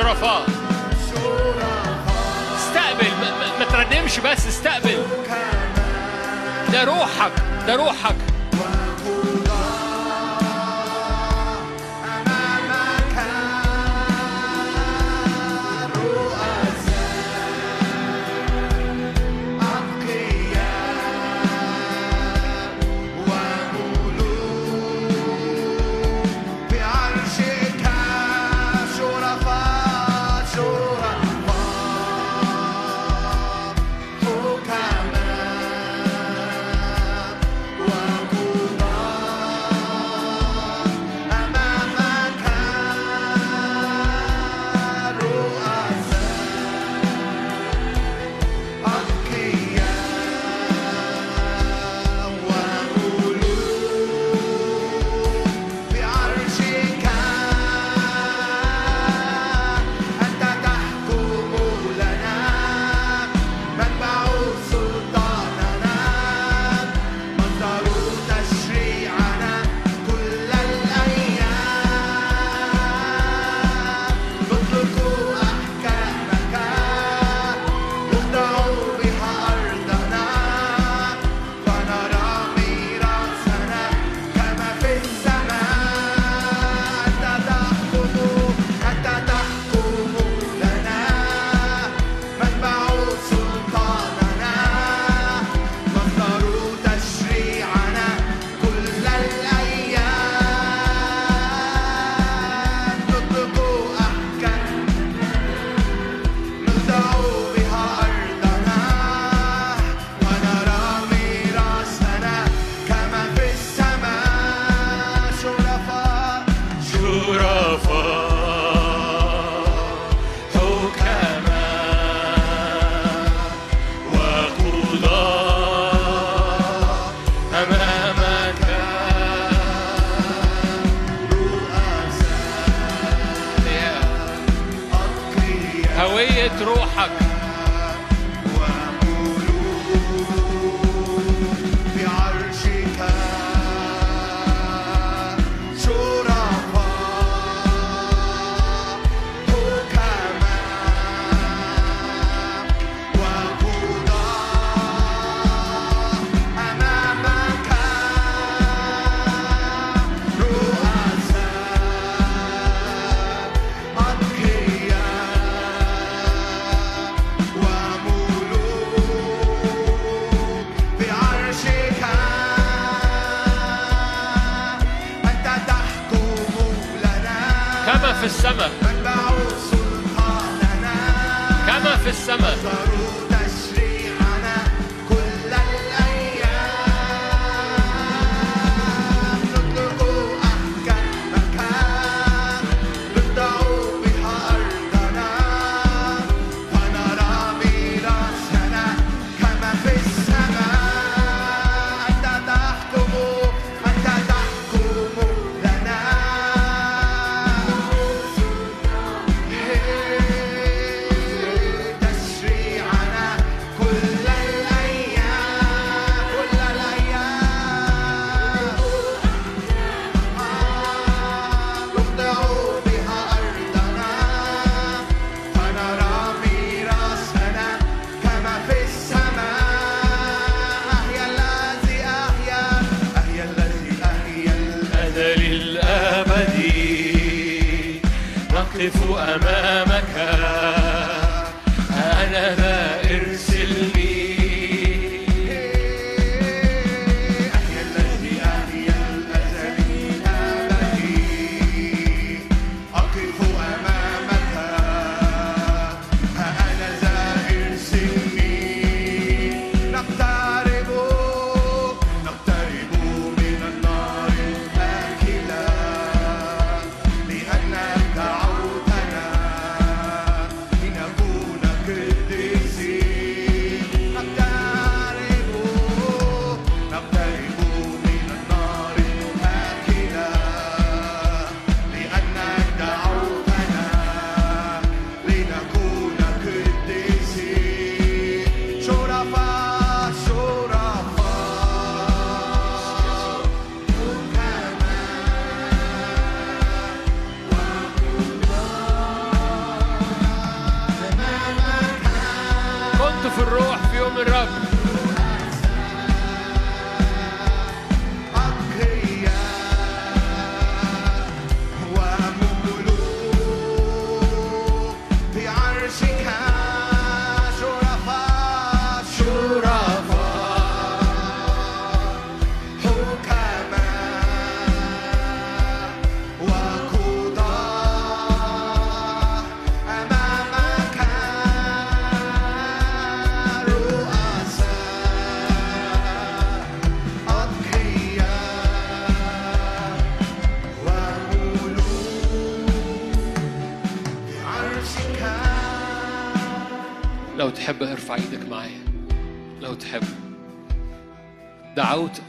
S1: شرفاء. استقبل ما, ترنمش بس استقبل. ده روحك ده روحك.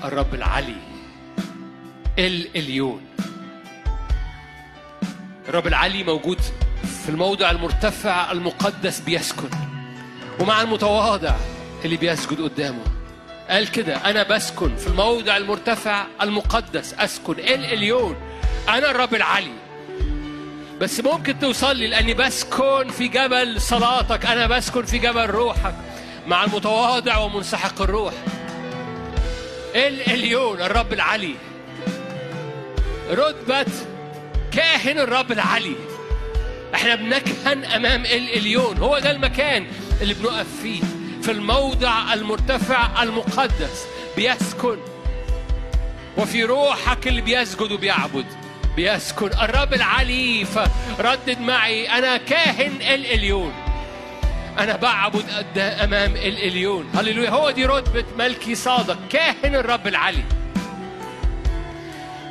S1: الرب العلي الإليون الرب العلي موجود في الموضع المرتفع المقدس بيسكن ومع المتواضع اللي بيسجد قدامه. قال كده أنا بسكن في الموضع المرتفع المقدس أسكن الإليون أنا الرب العلي. بس ممكن توصل لي لأني بسكن في جبل صلاتك أنا بسكن في جبل روحك مع المتواضع ومنسحق الروح. الاليون الرب العلي. رتبة كاهن الرب العلي. إحنا بنكهن أمام الاليون هو ده المكان اللي بنقف فيه. في الموضع المرتفع المقدس. بيسكن. وفي روحك اللي بيسجد وبيعبد. بيسكن. الرب العلي فردد معي. أنا كاهن الاليون أنا بعبد قد أمام الإليون هللويا. هو دي رتبة ملكي صادق كاهن الرب العلي.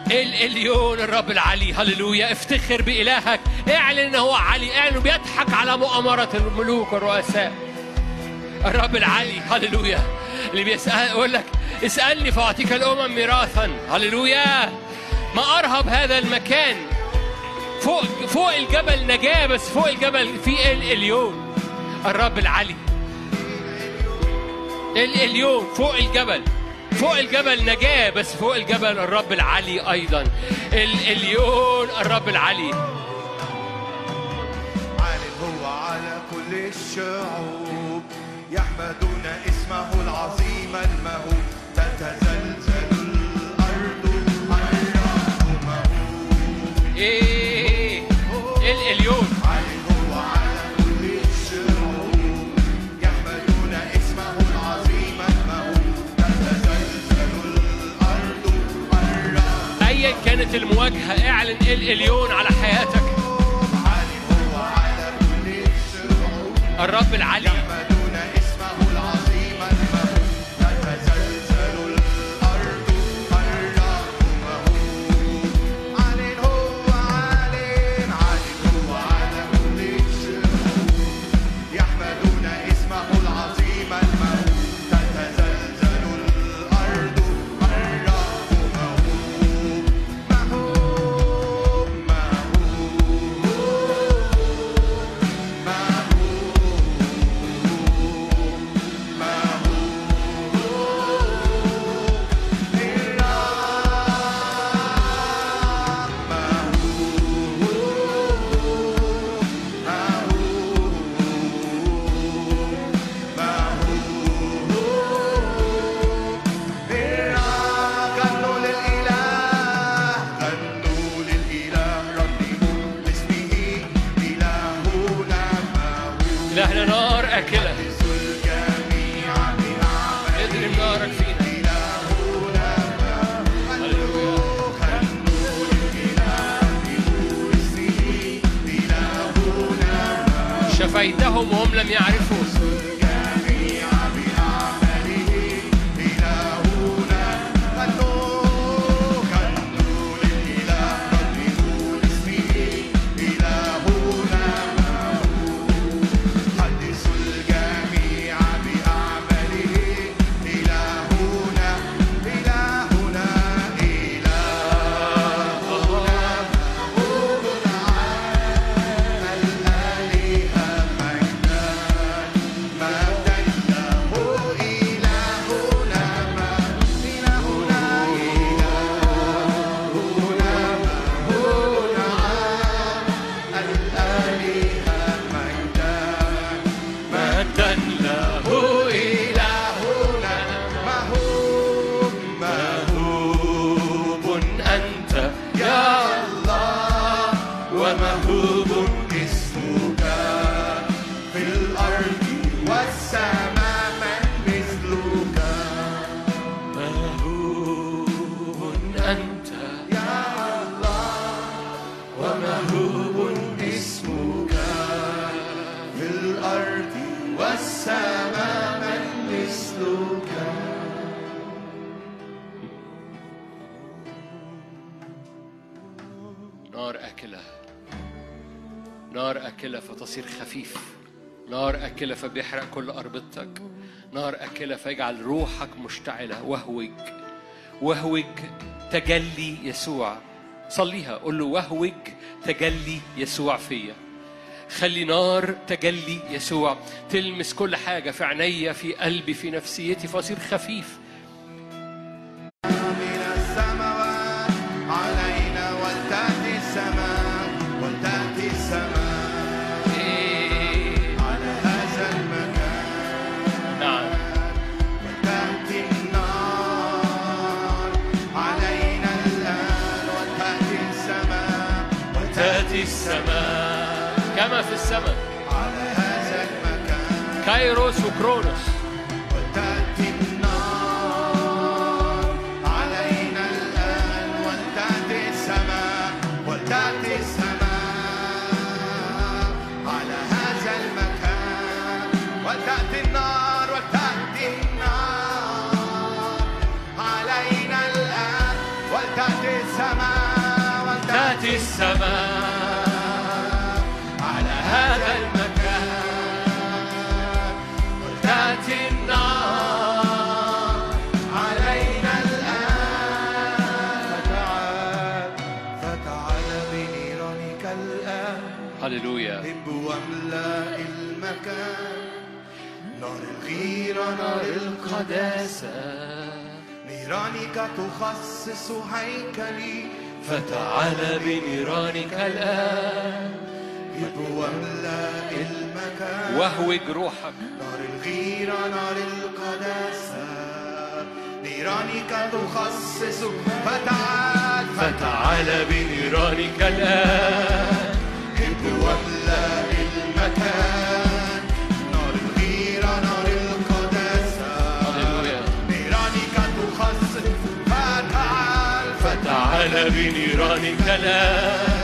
S1: الإليون الرب العلي. هللويا. افتخر بإلهك. اعلن إن هو علي. اعلن بيضحك على مؤامرة الملوك والرؤساء. الرب العلي. هللويا. اللي بيسأل يقول لك اسألني فأعطيك الأمم ميراثا. هللويا. ما أرهب هذا المكان.
S2: فوق فوق الجبل نجاة بس فوق الجبل في الإليون الرب العلي اليوم فوق الجبل فوق الجبل نجاة بس فوق الجبل الرب العلي أيضا. الاليون الرب العلي
S1: عالي هو على كل الشعوب يحمدون اسمه العظيم المهوب.
S2: بداية المواجهة. اعلن الإليون على حياتك. الرب العلي يجعل روحك مشتعلة. واهوج وهوج تجلي يسوع. صليها. قل له وهوج تجلي يسوع فيا. خلي نار تجلي يسوع. تلمس كل حاجة في عينيا في قلبي في نفسيتي. فأصير خفيف.
S1: في السماء
S2: كما في السماء.
S1: على هذا المكان
S2: كايروس وكرونوس.
S1: نار الغيرة نار القداسة نيرانك تخصص هيكلي
S2: فتعال بنيرانك الآن.
S1: واملأ المكان
S2: وهوج روحك.
S1: نار الغيرة نار القداسة نيرانك تخصص فتعال.
S2: فتعال بنيرانك الآن.
S1: هب واملأ المكان فتعال
S2: بنيرانك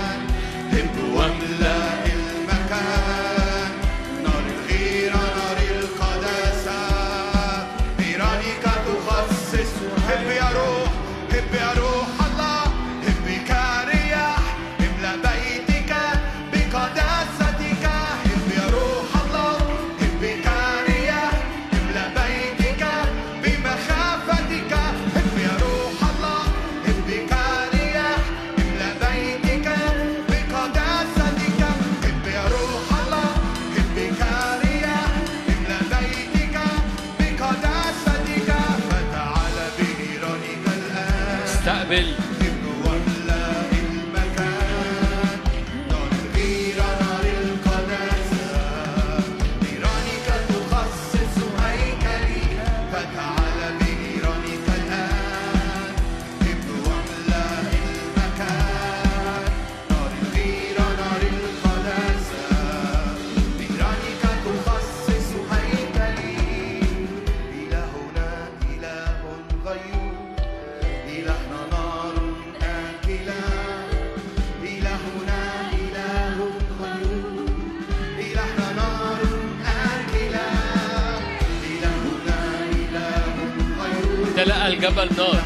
S2: الجبل نار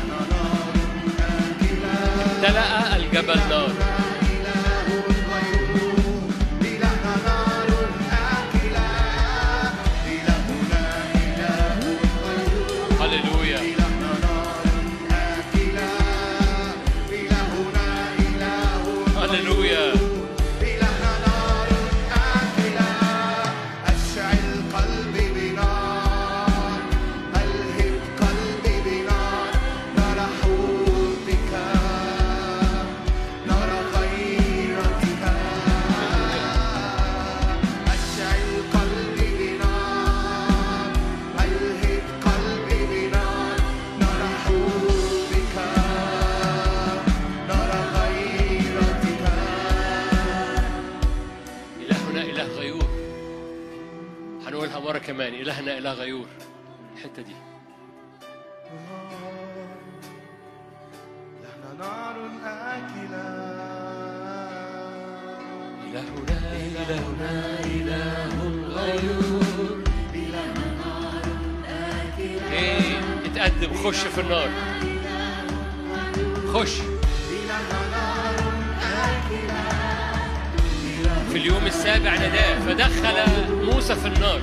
S2: امتلأ الجبل نار كمان إلهنا إله غيور. الحتة دي.
S1: لنا نار آكلة.
S2: إلهنا إلهنا إله غيور. إيه اتقدم خش في النار. خش. في اليوم السابع نداه فدخل موسى في النار.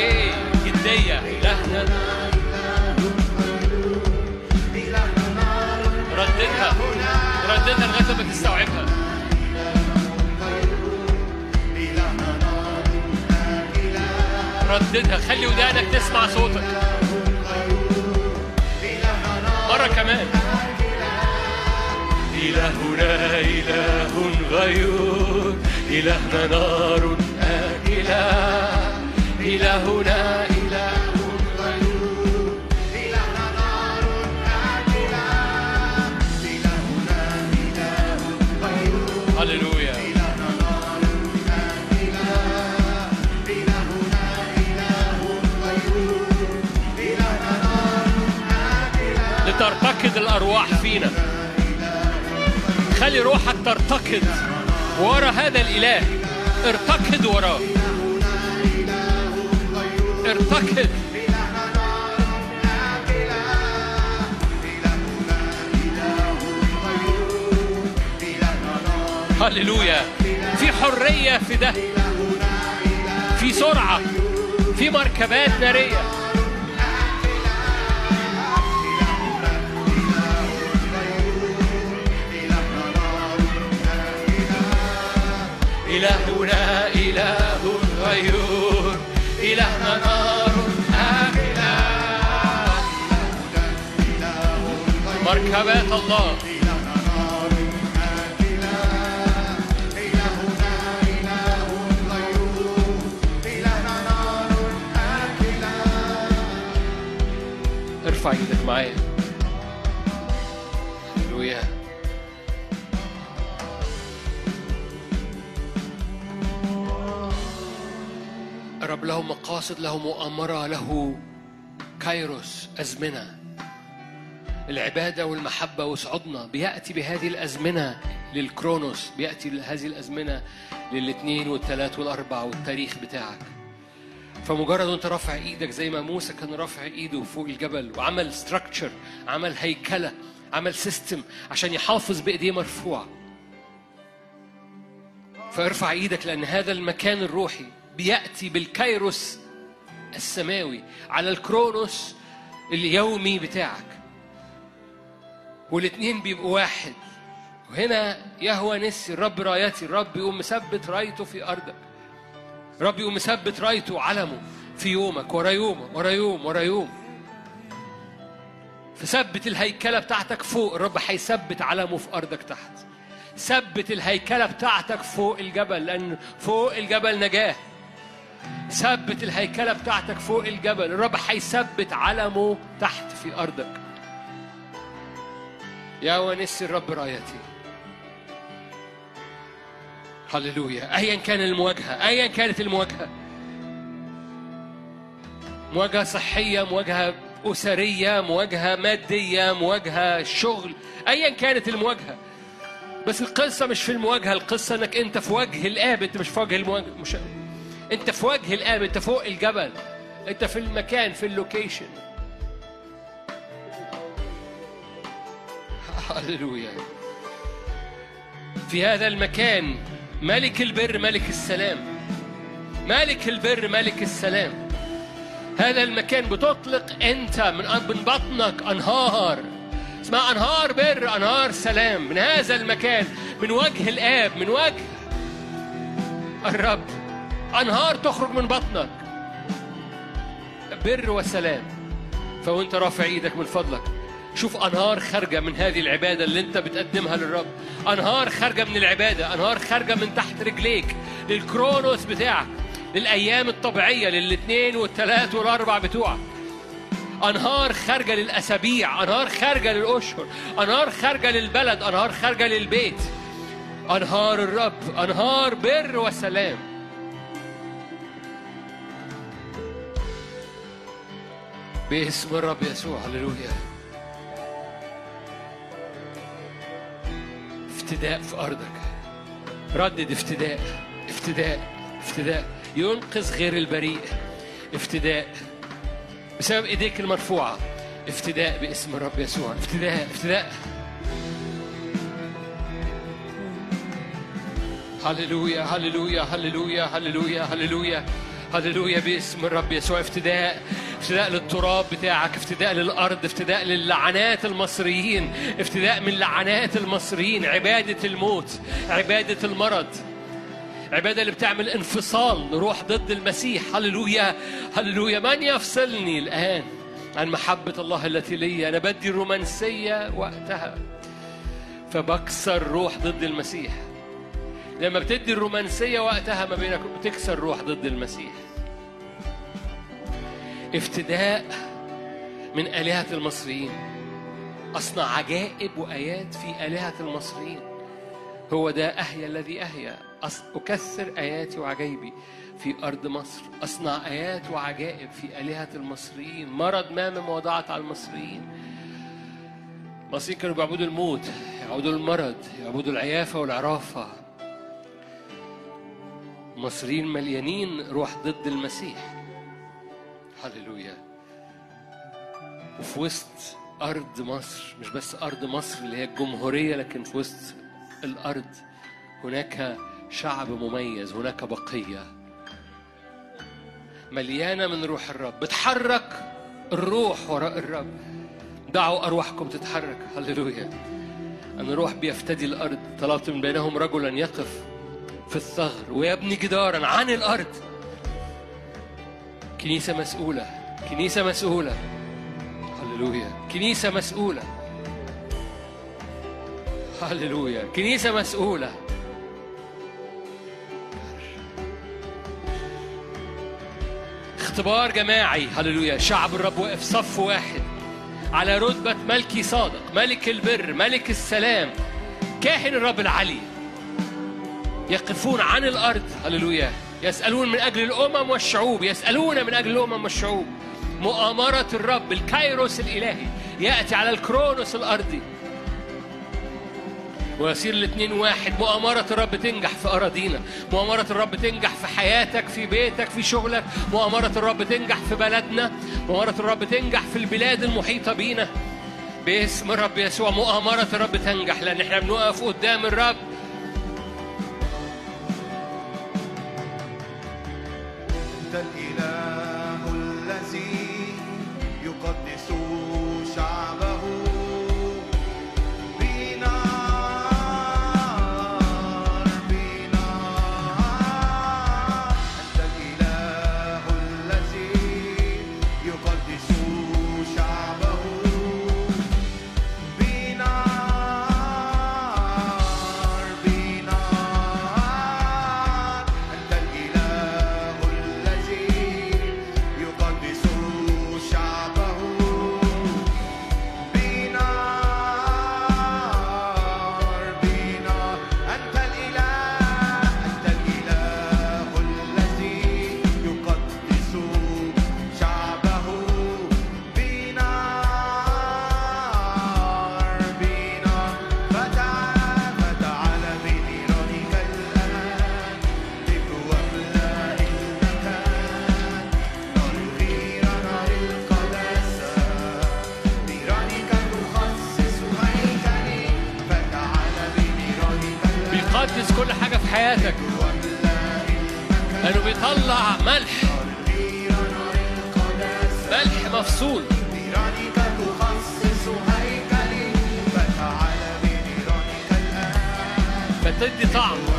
S2: إيه جدية إلهنا رددها رددها لغاية ما تستوعبها رددها خلي ودانك تسمع صوتك. مرة كمان. إلهنا إله غيور إلهنا نار آكلة. إلهنا إله لترتقد الأرواح فينا خلي روحك ترتقد ورا هذا الإله ارتقد وراه ارتقد هللويا. في حرية في ده. في سرعة. في مركبات نارية.
S1: إلهنا إله غيور. إلهنا مركبات الله. ارفع إيدك معايا. هللويا. الرب له مقاصد له مؤامرة له كايروس أزمنة. العبادة والمحبة وصعودنا بيأتي بهذه الأزمنة للكرونوس. بيأتي هذه الأزمنة للاثنين والثلاث والأربع والتاريخ بتاعك. فمجرد وانت رافع إيدك زي ما موسى كان رافع إيده فوق الجبل وعمل structure عمل هيكلة عمل system عشان يحافظ بإيديه مرفوعه فارفع إيدك لأن هذا المكان الروحي بيأتي بالكيروس السماوي على الكرونوس اليومي بتاعك. والاثنين بيبقوا واحد. وهنا يهوه نسي الرب رايتي الرب يقوم مثبت رايته في أرضك. رب يقوم مثبت رايته وعلمه في يومك ورا يوم ورا يوم ورا يوم. فثبت الهيكلة بتاعتك فوق الرب هيثبت علمه في أرضك تحت. ثبت الهيكلة بتاعتك فوق الجبل لأن فوق الجبل نجاة. ثبت الهيكلة بتاعتك فوق الجبل الرب هيثبت علمه تحت في أرضك. يا ونسي الرب رايتي. هللويا. ايا كان المواجهة ايا كانت المواجهة. مواجهة صحية مواجهة أسرية مواجهة مادية مواجهة شغل ايا كانت المواجهة. بس القصة مش في المواجهة القصة إنك أنت في وجه الآب أنت مش في وجه المواجهة مش أنت في وجه الآب أنت فوق الجبل أنت في المكان في اللوكيشن. هللويا. في هذا المكان ملك البر ملك السلام. ملك البر ملك السلام. هذا المكان بتطلق انت من من بطنك أنهار. اسمها أنهار بر أنهار سلام. من هذا المكان من وجه الآب من وجه الرب أنهار تخرج من بطنك. بر وسلام. فوانت رافع إيدك من فضلك. شوف أنهار خارجة من هذه العبادة اللي أنت بتقدمها للرب. أنهار خارجة من العبادة أنهار خارجة من تحت رجليك للكرونوس بتاعك للأيام الطبيعية للاثنين والثلاث والأربع بتوعك. أنهار خارجة للأسابيع أنهار خارجة للأشهر أنهار خارجة للبلد أنهار خارجة للبيت. أنهار الرب أنهار بر وسلام. باسم الرب يسوع هللويا. افتداء في أرضك. ردد افتداء افتداء. افتداء. ينقذ غير البريء. افتداء. بسبب إيديك المرفوعة. افتداء باسم الرب يسوع. افتداء. افتداء. هللويا. هللويا. هللويا. هللويا. هللويا. هللويا باسم الرب يسوع. افتداء افتداء للتراب بتاعك افتداء للأرض افتداء للعنات المصريين افتداء من لعنات المصريين. عبادة الموت عبادة المرض عبادة اللي بتعمل انفصال نروح ضد المسيح. هللويا هللويا. من يفصلني الآن عن محبة الله التي لي؟ أنا بدي الرومانسية وقتها. فبكسر روح ضد المسيح. لما بتدي الرومانسية وقتها ما بينك بتكسر روح ضد المسيح. افتداء من آلهة المصريين. أصنع عجائب وآيات في آلهة المصريين. هو ده أحيا الذي أحيا أص- أكثر آياتي وعجائبي في أرض مصر. أصنع آيات وعجائب في آلهة المصريين. مرض ما من وضعت على المصريين. المصريين كانوا بيعبدوا الموت يعبدوا المرض يعبدوا العيافة والعرافة. المصريين مليانين روح ضد المسيح. هللويا وفي وسط أرض مصر مش بس أرض مصر اللي هي الجمهورية لكن في وسط الأرض هناك شعب مميز هناك بقية مليانة من روح الرب. بتحرك الروح وراء الرب. دعوا أرواحكم تتحرك. هللويا أن الروح بيفتدي الأرض. طلبت من بينهم رجلا يقف
S2: في الثغر. ويبني جدارا عن الأرض. كنيسة مسؤولة. كنيسة مسؤولة. هللويا. كنيسة مسؤولة. هللويا. كنيسة مسؤولة. اختبار جماعي. هللويا. شعب الرب واقف صف واحد. على رتبة ملكي صادق ملك البر ملك السلام. كاهن الرب العلي. يقفون عن الأرض. هللويا. يسألون من أجل الأمم والشعوب يسألون من أجل الأمم والشعوب. مؤامرة الرب الكايروس الإلهي يأتي على الكرونوس الأرضي. ويصير الاثنين واحد. مؤامرة الرب تنجح في أراضينا. مؤامرة الرب تنجح في حياتك في بيتك في شغلك. مؤامرة الرب تنجح في بلدنا. مؤامرة الرب تنجح في البلاد المحيطة بينا. باسم الرب يسوع مؤامرة الرب تنجح لأن إحنا بنقف قدام الرب.
S1: الآن
S2: فتدي طعم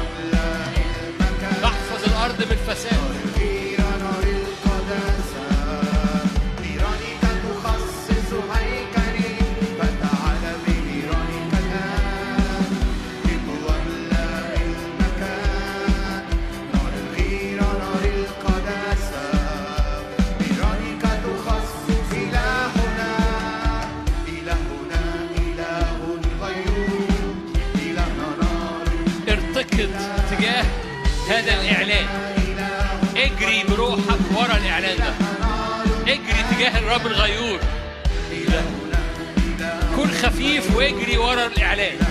S2: واجري ورا الإعلان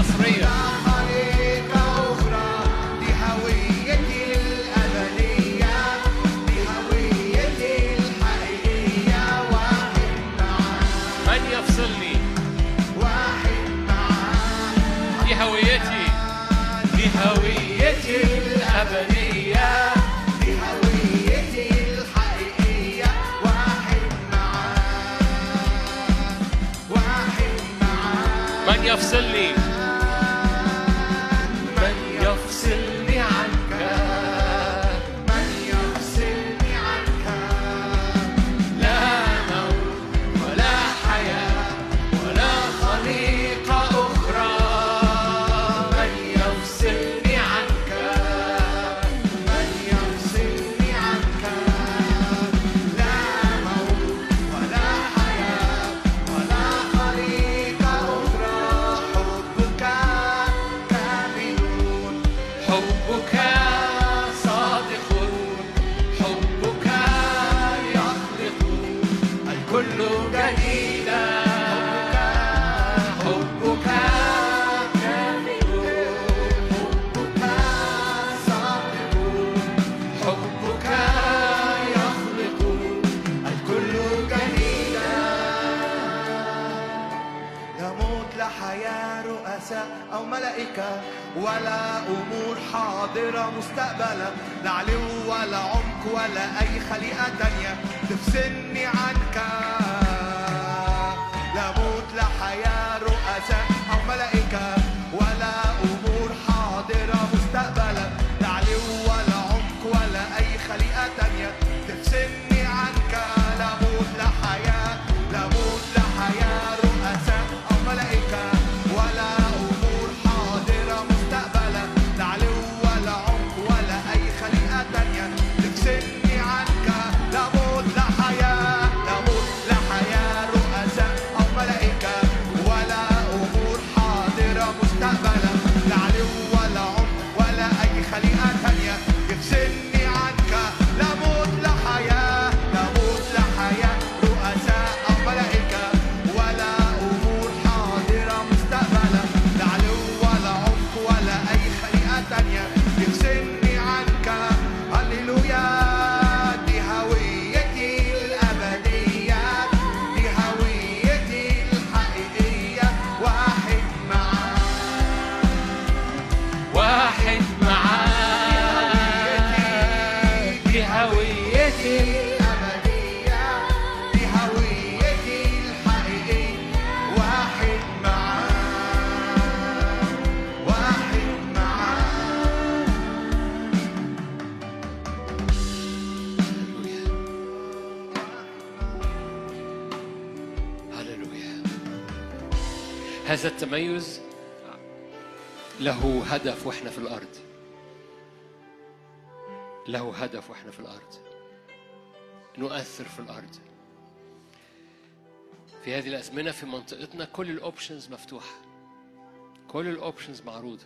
S2: was real. مستقبلا لا علو ولا عمق ولا أي خليقة تانية تفصلني عنك
S1: هدف وإحنا في الأرض. له هدف وإحنا في الأرض. نؤثر في الأرض. في هذه الأزمنة في منطقتنا كل ال options مفتوحة. كل ال options معروضة.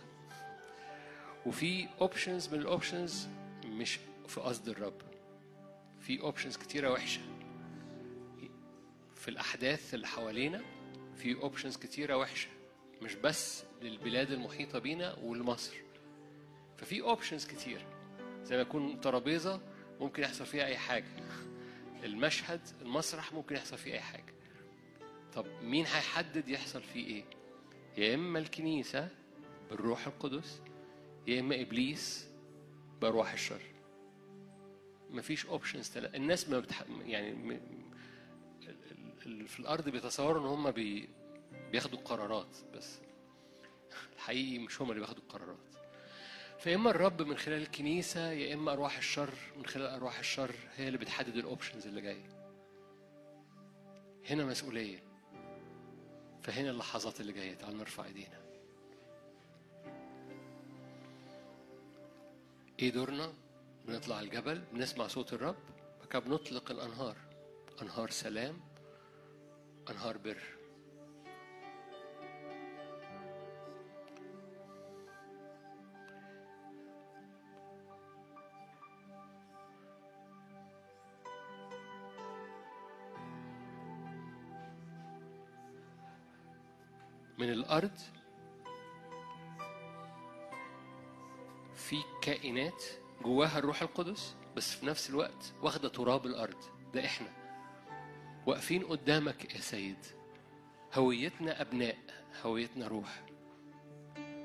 S1: وفي options من ال options مش في قصد الرب. في options كتيرة وحشة. في الأحداث اللي حوالينا في options كتيرة وحشة. مش بس للبلاد المحيطة بينا ولمصر. ففي options كتير. زي ما يكون ترابيزة ممكن يحصل فيها أي حاجة. المشهد المسرح ممكن يحصل فيه أي حاجة. طب مين هيحدد يحصل فيه إيه؟ يا إما الكنيسة بالروح القدس يا إما إبليس بأرواح الشر. مفيش options تلا... الناس ما بتح... يعني في الأرض بيتصوروا إن هم بي... بياخدوا قرارات بس. الحقيقي مش هم اللي بياخدوا القرارات. فيا إما الرب من خلال الكنيسة يا إما أرواح الشر من خلال أرواح الشر هي اللي بتحدد ال options اللي جاية. هنا مسؤولية. فهنا اللحظات اللي جاية. تعالوا نرفع إيدينا. إيه دورنا؟ بنطلع الجبل بنسمع صوت الرب. بعد بنطلق الأنهار. أنهار سلام أنهار بر. من الأرض في كائنات جواها الروح القدس بس في نفس الوقت واخدة تراب الأرض ده إحنا. واقفين قدامك يا سيد هويتنا أبناء هويتنا روح.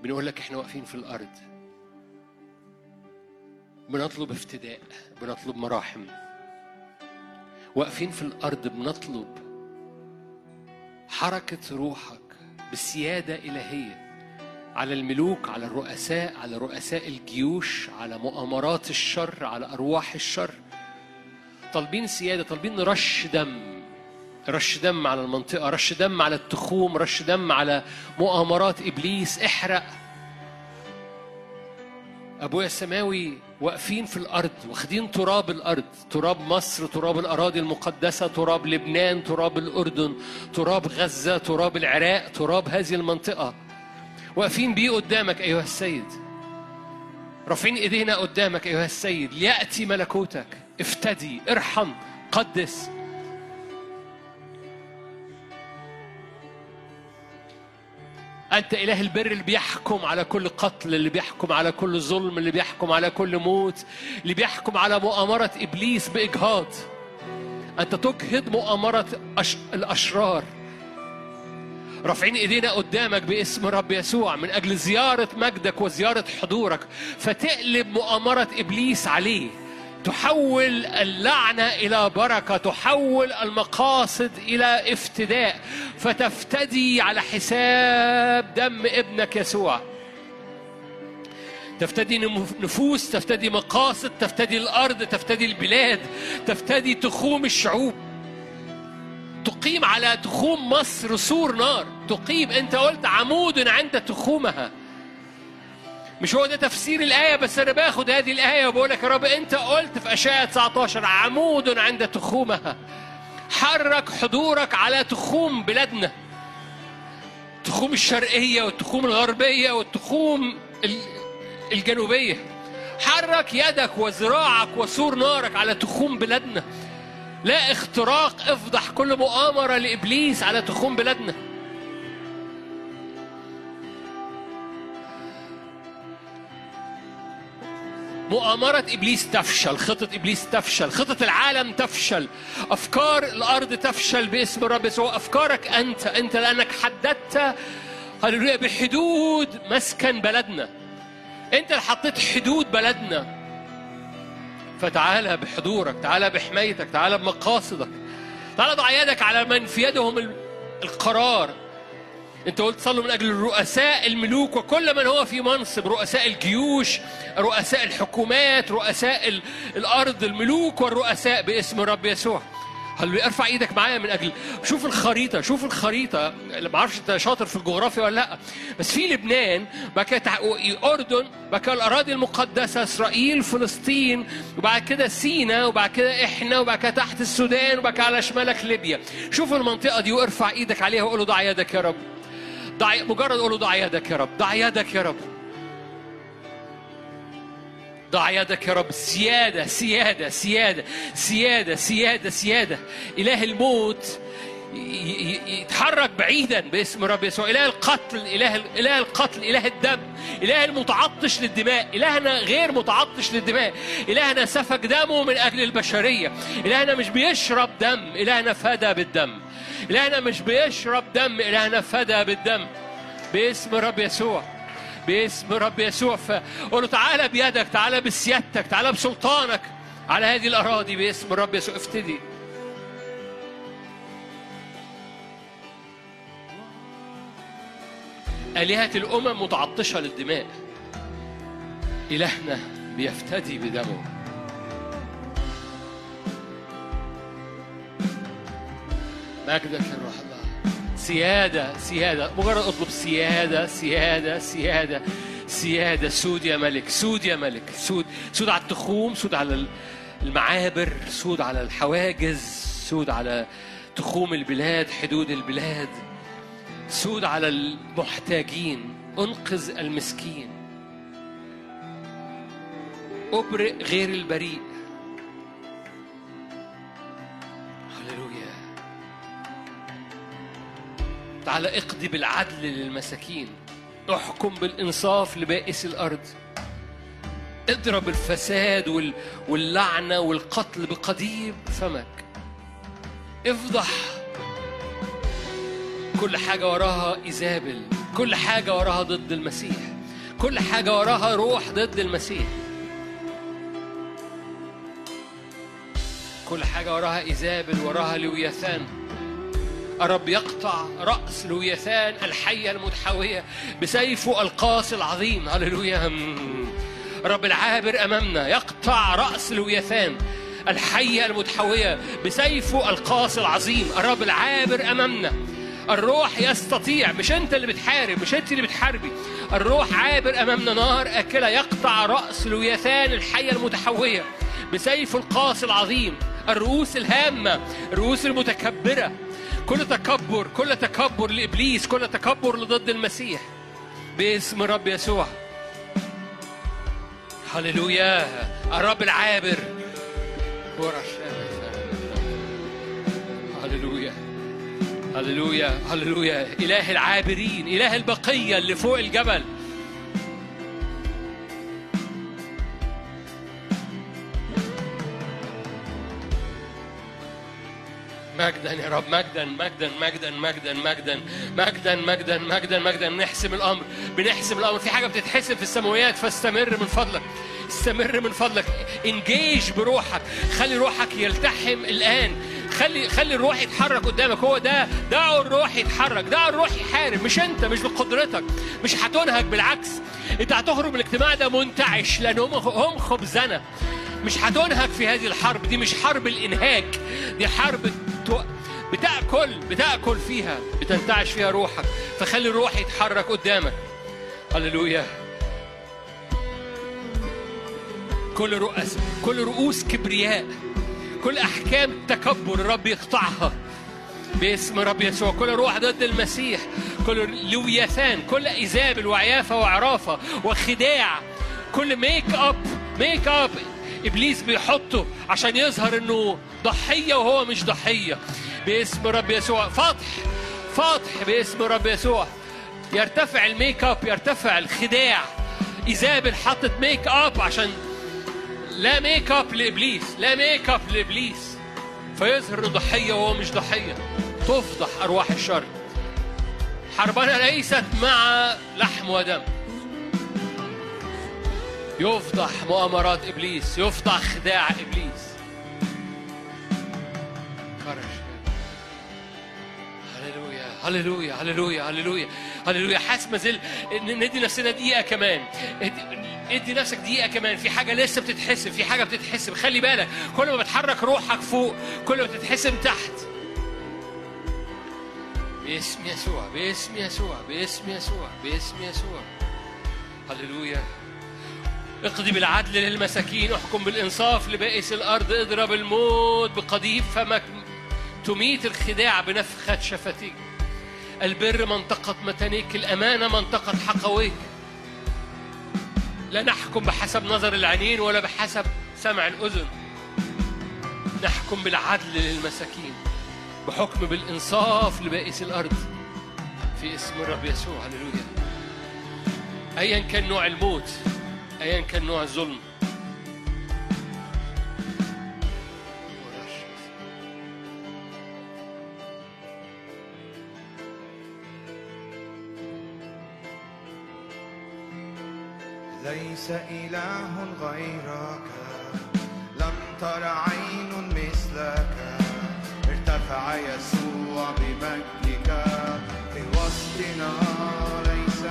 S1: بنقول لك إحنا واقفين في الأرض. بنطلب افتداء بنطلب مراحم. واقفين في الأرض بنطلب حركة روحك بسيادة إلهية على الملوك على الرؤساء على رؤساء الجيوش على مؤامرات الشر على أرواح الشر. طالبين سيادة طالبين رش دم رش دم على المنطقة رش دم على التخوم رش دم على مؤامرات إبليس. احرق. أبويا السماوي واقفين في الأرض واخدين تراب الأرض تراب مصر تراب الأراضي المقدسة تراب لبنان تراب الأردن تراب غزة تراب العراق تراب هذه المنطقة. واقفين بيه قدامك أيها السيد. رافعين إيدينا قدامك أيها السيد. ليأتي ملكوتك. افتدي ارحم قدس. أنت إله البر اللي بيحكم على كل قتل اللي بيحكم على كل ظلم اللي بيحكم على كل موت اللي بيحكم على مؤامرة إبليس بإجهاض. أنت تجهض مؤامرة أش... الأشرار. رافعين إيدينا قدامك باسم رب يسوع من أجل زيارة مجدك وزيارة حضورك فتقلب مؤامرة إبليس عليه. تحول اللعنة إلى بركة تحول المقاصد إلى افتداء. فتفتدي على حساب دم ابنك يسوع. تفتدي نفوس تفتدي مقاصد تفتدي الأرض تفتدي البلاد تفتدي تخوم الشعوب. تقيم على تخوم مصر سور نار. تقيم أنت قلت عمود عند تخومها. مش هو ده تفسير الآية؟ بس أنا باخد هذه الآية وبقول لك يا رب أنت قلت في أشعياء 19 عمود عند تخومها. حرك حضورك على تخوم بلادنا. تخوم الشرقية والتخوم الغربية والتخوم ال- الجنوبية. حرك يدك وذراعك وسور نارك على تخوم بلادنا. لا اختراق افضح كل مؤامرة لإبليس على تخوم بلادنا. مؤامرة إبليس تفشل خطة إبليس تفشل خطة العالم تفشل أفكار الأرض تفشل باسم الرب يسوع أفكارك أنت أنت لأنك حددت هللويا بحدود مسكن بلدنا. أنت اللي حطيت حدود بلدنا. فتعالى بحضورك تعالى بحمايتك تعالى بمقاصدك. تعالى ضع يدك على من في يدهم ال- القرار. انت قلت صلوا من أجل الرؤساء الملوك وكل من هو في منصب رؤساء الجيوش رؤساء الحكومات رؤساء ال- الأرض الملوك والرؤساء باسم الرب يسوع. هل ارفع إيدك معايا من أجل شوف الخريطة شوف الخريطة. ما أعرفش انت شاطر في الجغرافيا ولا لا. بس في لبنان بعد كده تع- أردن بعد كده الأراضي المقدسة إسرائيل فلسطين وبعد كده سينا وبعد كده إحنا وبعد كده تحت السودان وبعد كده على شمالك ليبيا. شوف المنطقة دي وارفع إيدك عليها وقول له ضع يدك يا رب. ضع مجرد قول له ضع يدك يا رب. ضع يدك يا رب. ضع يدك يا رب. سيادة سيادة سيادة سيادة سيادة سيادة إله الموت يتحرك بعيدا باسم رب يسوع. إله القتل إله إله القتل إله الدم إله المتعطش للدماء إلهنا غير متعطش للدماء. إلهنا سفك دمه من أجل البشرية. إلهنا مش بيشرب دم إلهنا فدى بالدم. إلهنا مش بيشرب دم إلهنا فدى بالدم. باسم رب يسوع. باسم رب يسوع. فقول له تعالى بيدك تعالى بسيادتك تعالى بسلطانك على هذه الأراضي. باسم رب يسوع. افتدي. آلهة الأمم متعطشة للدماء. إلهنا بيفتدي بدمه. مجدك يا الله. سيادة سيادة. مجرد اطلب سيادة سيادة سيادة. سيادة. سود يا ملك سود يا ملك. سود سود على التخوم سود على المعابر سود على الحواجز سود على تخوم البلاد حدود البلاد. سود على المحتاجين انقذ المسكين. ابرئ غير البريء. هللويا. تعالى اقضي بالعدل للمساكين. احكم بالانصاف لبائس الأرض. اضرب الفساد وال... واللعنة والقتل بقضيب فمك. افضح كل حاجة وراها إيزابل كل حاجة وراها ضد المسيح كل حاجة وراها روح ضد المسيح. كل حاجة وراها إيزابل وراها لويثان الرب يقطع رأس لويثان الحية المتحوية بسيفه القاس العظيم. هللويا. الرب العابر أمامنا يقطع رأس لويثان الحية المتحوية بسيفه القاس العظيم. الرب العابر أمامنا. الروح يستطيع مش أنت اللي بتحارب مش أنت اللي بتحاربي. الروح عابر أمامنا نار أكلة يقطع رأس لويثان الحية المتحويه بسيف القاس العظيم الرؤوس الهامة الرؤوس المتكبرة. كل تكبر كل تكبر لإبليس كل تكبر لضد المسيح باسم الرب يسوع. هللويا الرب العابر. ورا هللويا هللويا. إله العابرين إله البقية اللي فوق الجبل. مجدا يا رب مجدا مجدا مجدا مجدا مجدا مجدا مجدا مجدا مجدا. بنحسم الأمر بنحسم الأمر. في حاجة بتتحسم في السماويات فاستمر من فضلك استمر من فضلك. إنجيج بروحك خلي روحك يلتحم الآن. خلي خلي الروح يتحرك قدامك. هو ده دعوا الروح يتحرك. دعوا الروح يحارب. مش انت مش بقدرتك. مش هتنهك بالعكس. انت هتخرج من الاجتماع ده منتعش لأن هم هم خبزنا مش هتنهك في هذه الحرب. دي مش حرب الإنهاك. دي حرب. بتاكل بتأكل فيها بتنتعش فيها روحك. فخلي الروح يتحرك قدامك. هللويا. كل رؤس كل رؤوس كبرياء. كل أحكام تكبر الرب يقطعها. باسم رب يسوع. كل روح ضد المسيح. كل لوياثان. كل ايزابل وعيافه وعرافة وخداع. كل makeup makeup إبليس بيحطه عشان يظهر إنه ضحية وهو مش ضحية. باسم رب يسوع. فتح فتح باسم رب يسوع. يرتفع الميك اب يرتفع الخداع. ايزابل حطت ميك اب عشان لا ميك اب لإبليس لا ميك اب لإبليس. فيظهر ضحية وهو مش ضحية تفضح أرواح الشر. حربنا ليست مع لحم ودم. يفضح مؤامرات إبليس يفضح خداع إبليس. هللويا هللويا هللويا هللويا هللويا. حاسس ما زل ندي نفسنا دقيقة كمان. ادي- نفسك دقيقة كمان. في حاجة لسه بتتحسب في حاجة بتتحسب. خلي بالك كل ما بتحرك روحك فوق كل ما بتتحسب تحت. باسم يسوع باسم يسوع باسم يسوع باسم يسوع. هللويا. اقضي بالعدل للمساكين احكم بالانصاف لبائس الأرض اضرب الموت بقضيب فمك تميت الخداع بنفخة شفتيك. البر منطقة متانيك الأمانة منطقة حقويك. لا نحكم بحسب نظر العينين ولا بحسب سمع الأذن. نحكم بالعدل للمساكين بحكم بالإنصاف لبائس الأرض. في اسم الرب يسوع هللويا. أيا كان نوع الموت أيا كان نوع الظلم
S2: ليس إله غيرك. لم تر عين مثلك. ارتفع يسوع بمجدك. في وسطنا ليس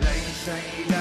S2: ليس إله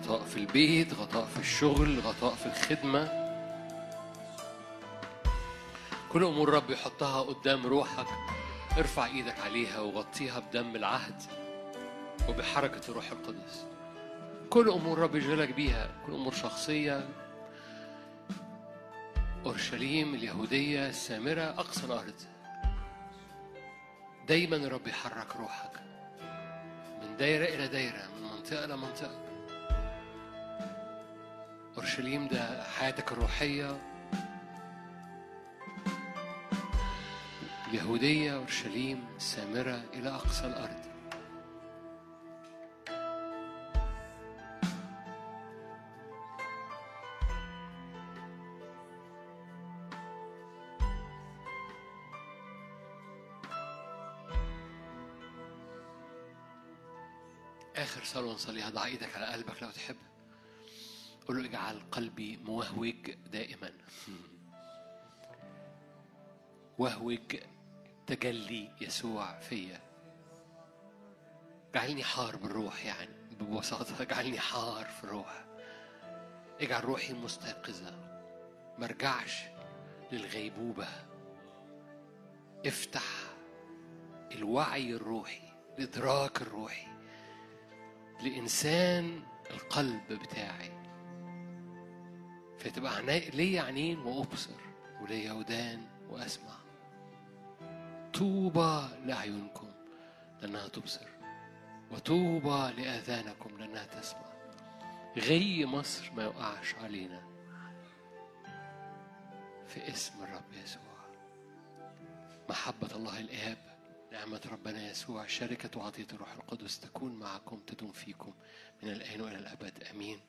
S1: غطاء في البيت غطاء في الشغل غطاء في الخدمة. كل أمور رب يحطها قدام روحك ارفع إيدك عليها وغطيها بدم العهد وبحركة الروح القدس. كل أمور رب يشغلك بيها كل أمور شخصية. أورشليم اليهودية السامرة أقصى الأرض. دايما الرب يحرك روحك من دايرة إلى دايرة من منطقة إلى منطقة. أورشليم ده حياتك الروحية. اليهوديه أورشليم السامره إلى أقصى الأرض. آخر صلوة نصليها ضع إيدك على قلبك لو تحب. له اجعل قلبي موهوج دائما. وهوج تجلي يسوع فيا. اجعلني حار بالروح يعني ببساطة اجعلني حار في الروح. اجعل روحي مستيقظة مرجعش للغيبوبة. افتح الوعي الروحي الإدراك الروحي لإنسان القلب بتاعي. فتبقى عيني ليا عينين وأبصر وليا ودان وأسمع. طوبى لأعينكم لأنها تبصر وطوبى لآذانكم لأنها تسمع. غي مصر ما يوقعش علينا في اسم الرب يسوع. محبة الله الآب نعمة ربنا يسوع شركة وعطية الروح القدس تكون معكم تدوم فيكم من الآن وإلى الأبد. آمين.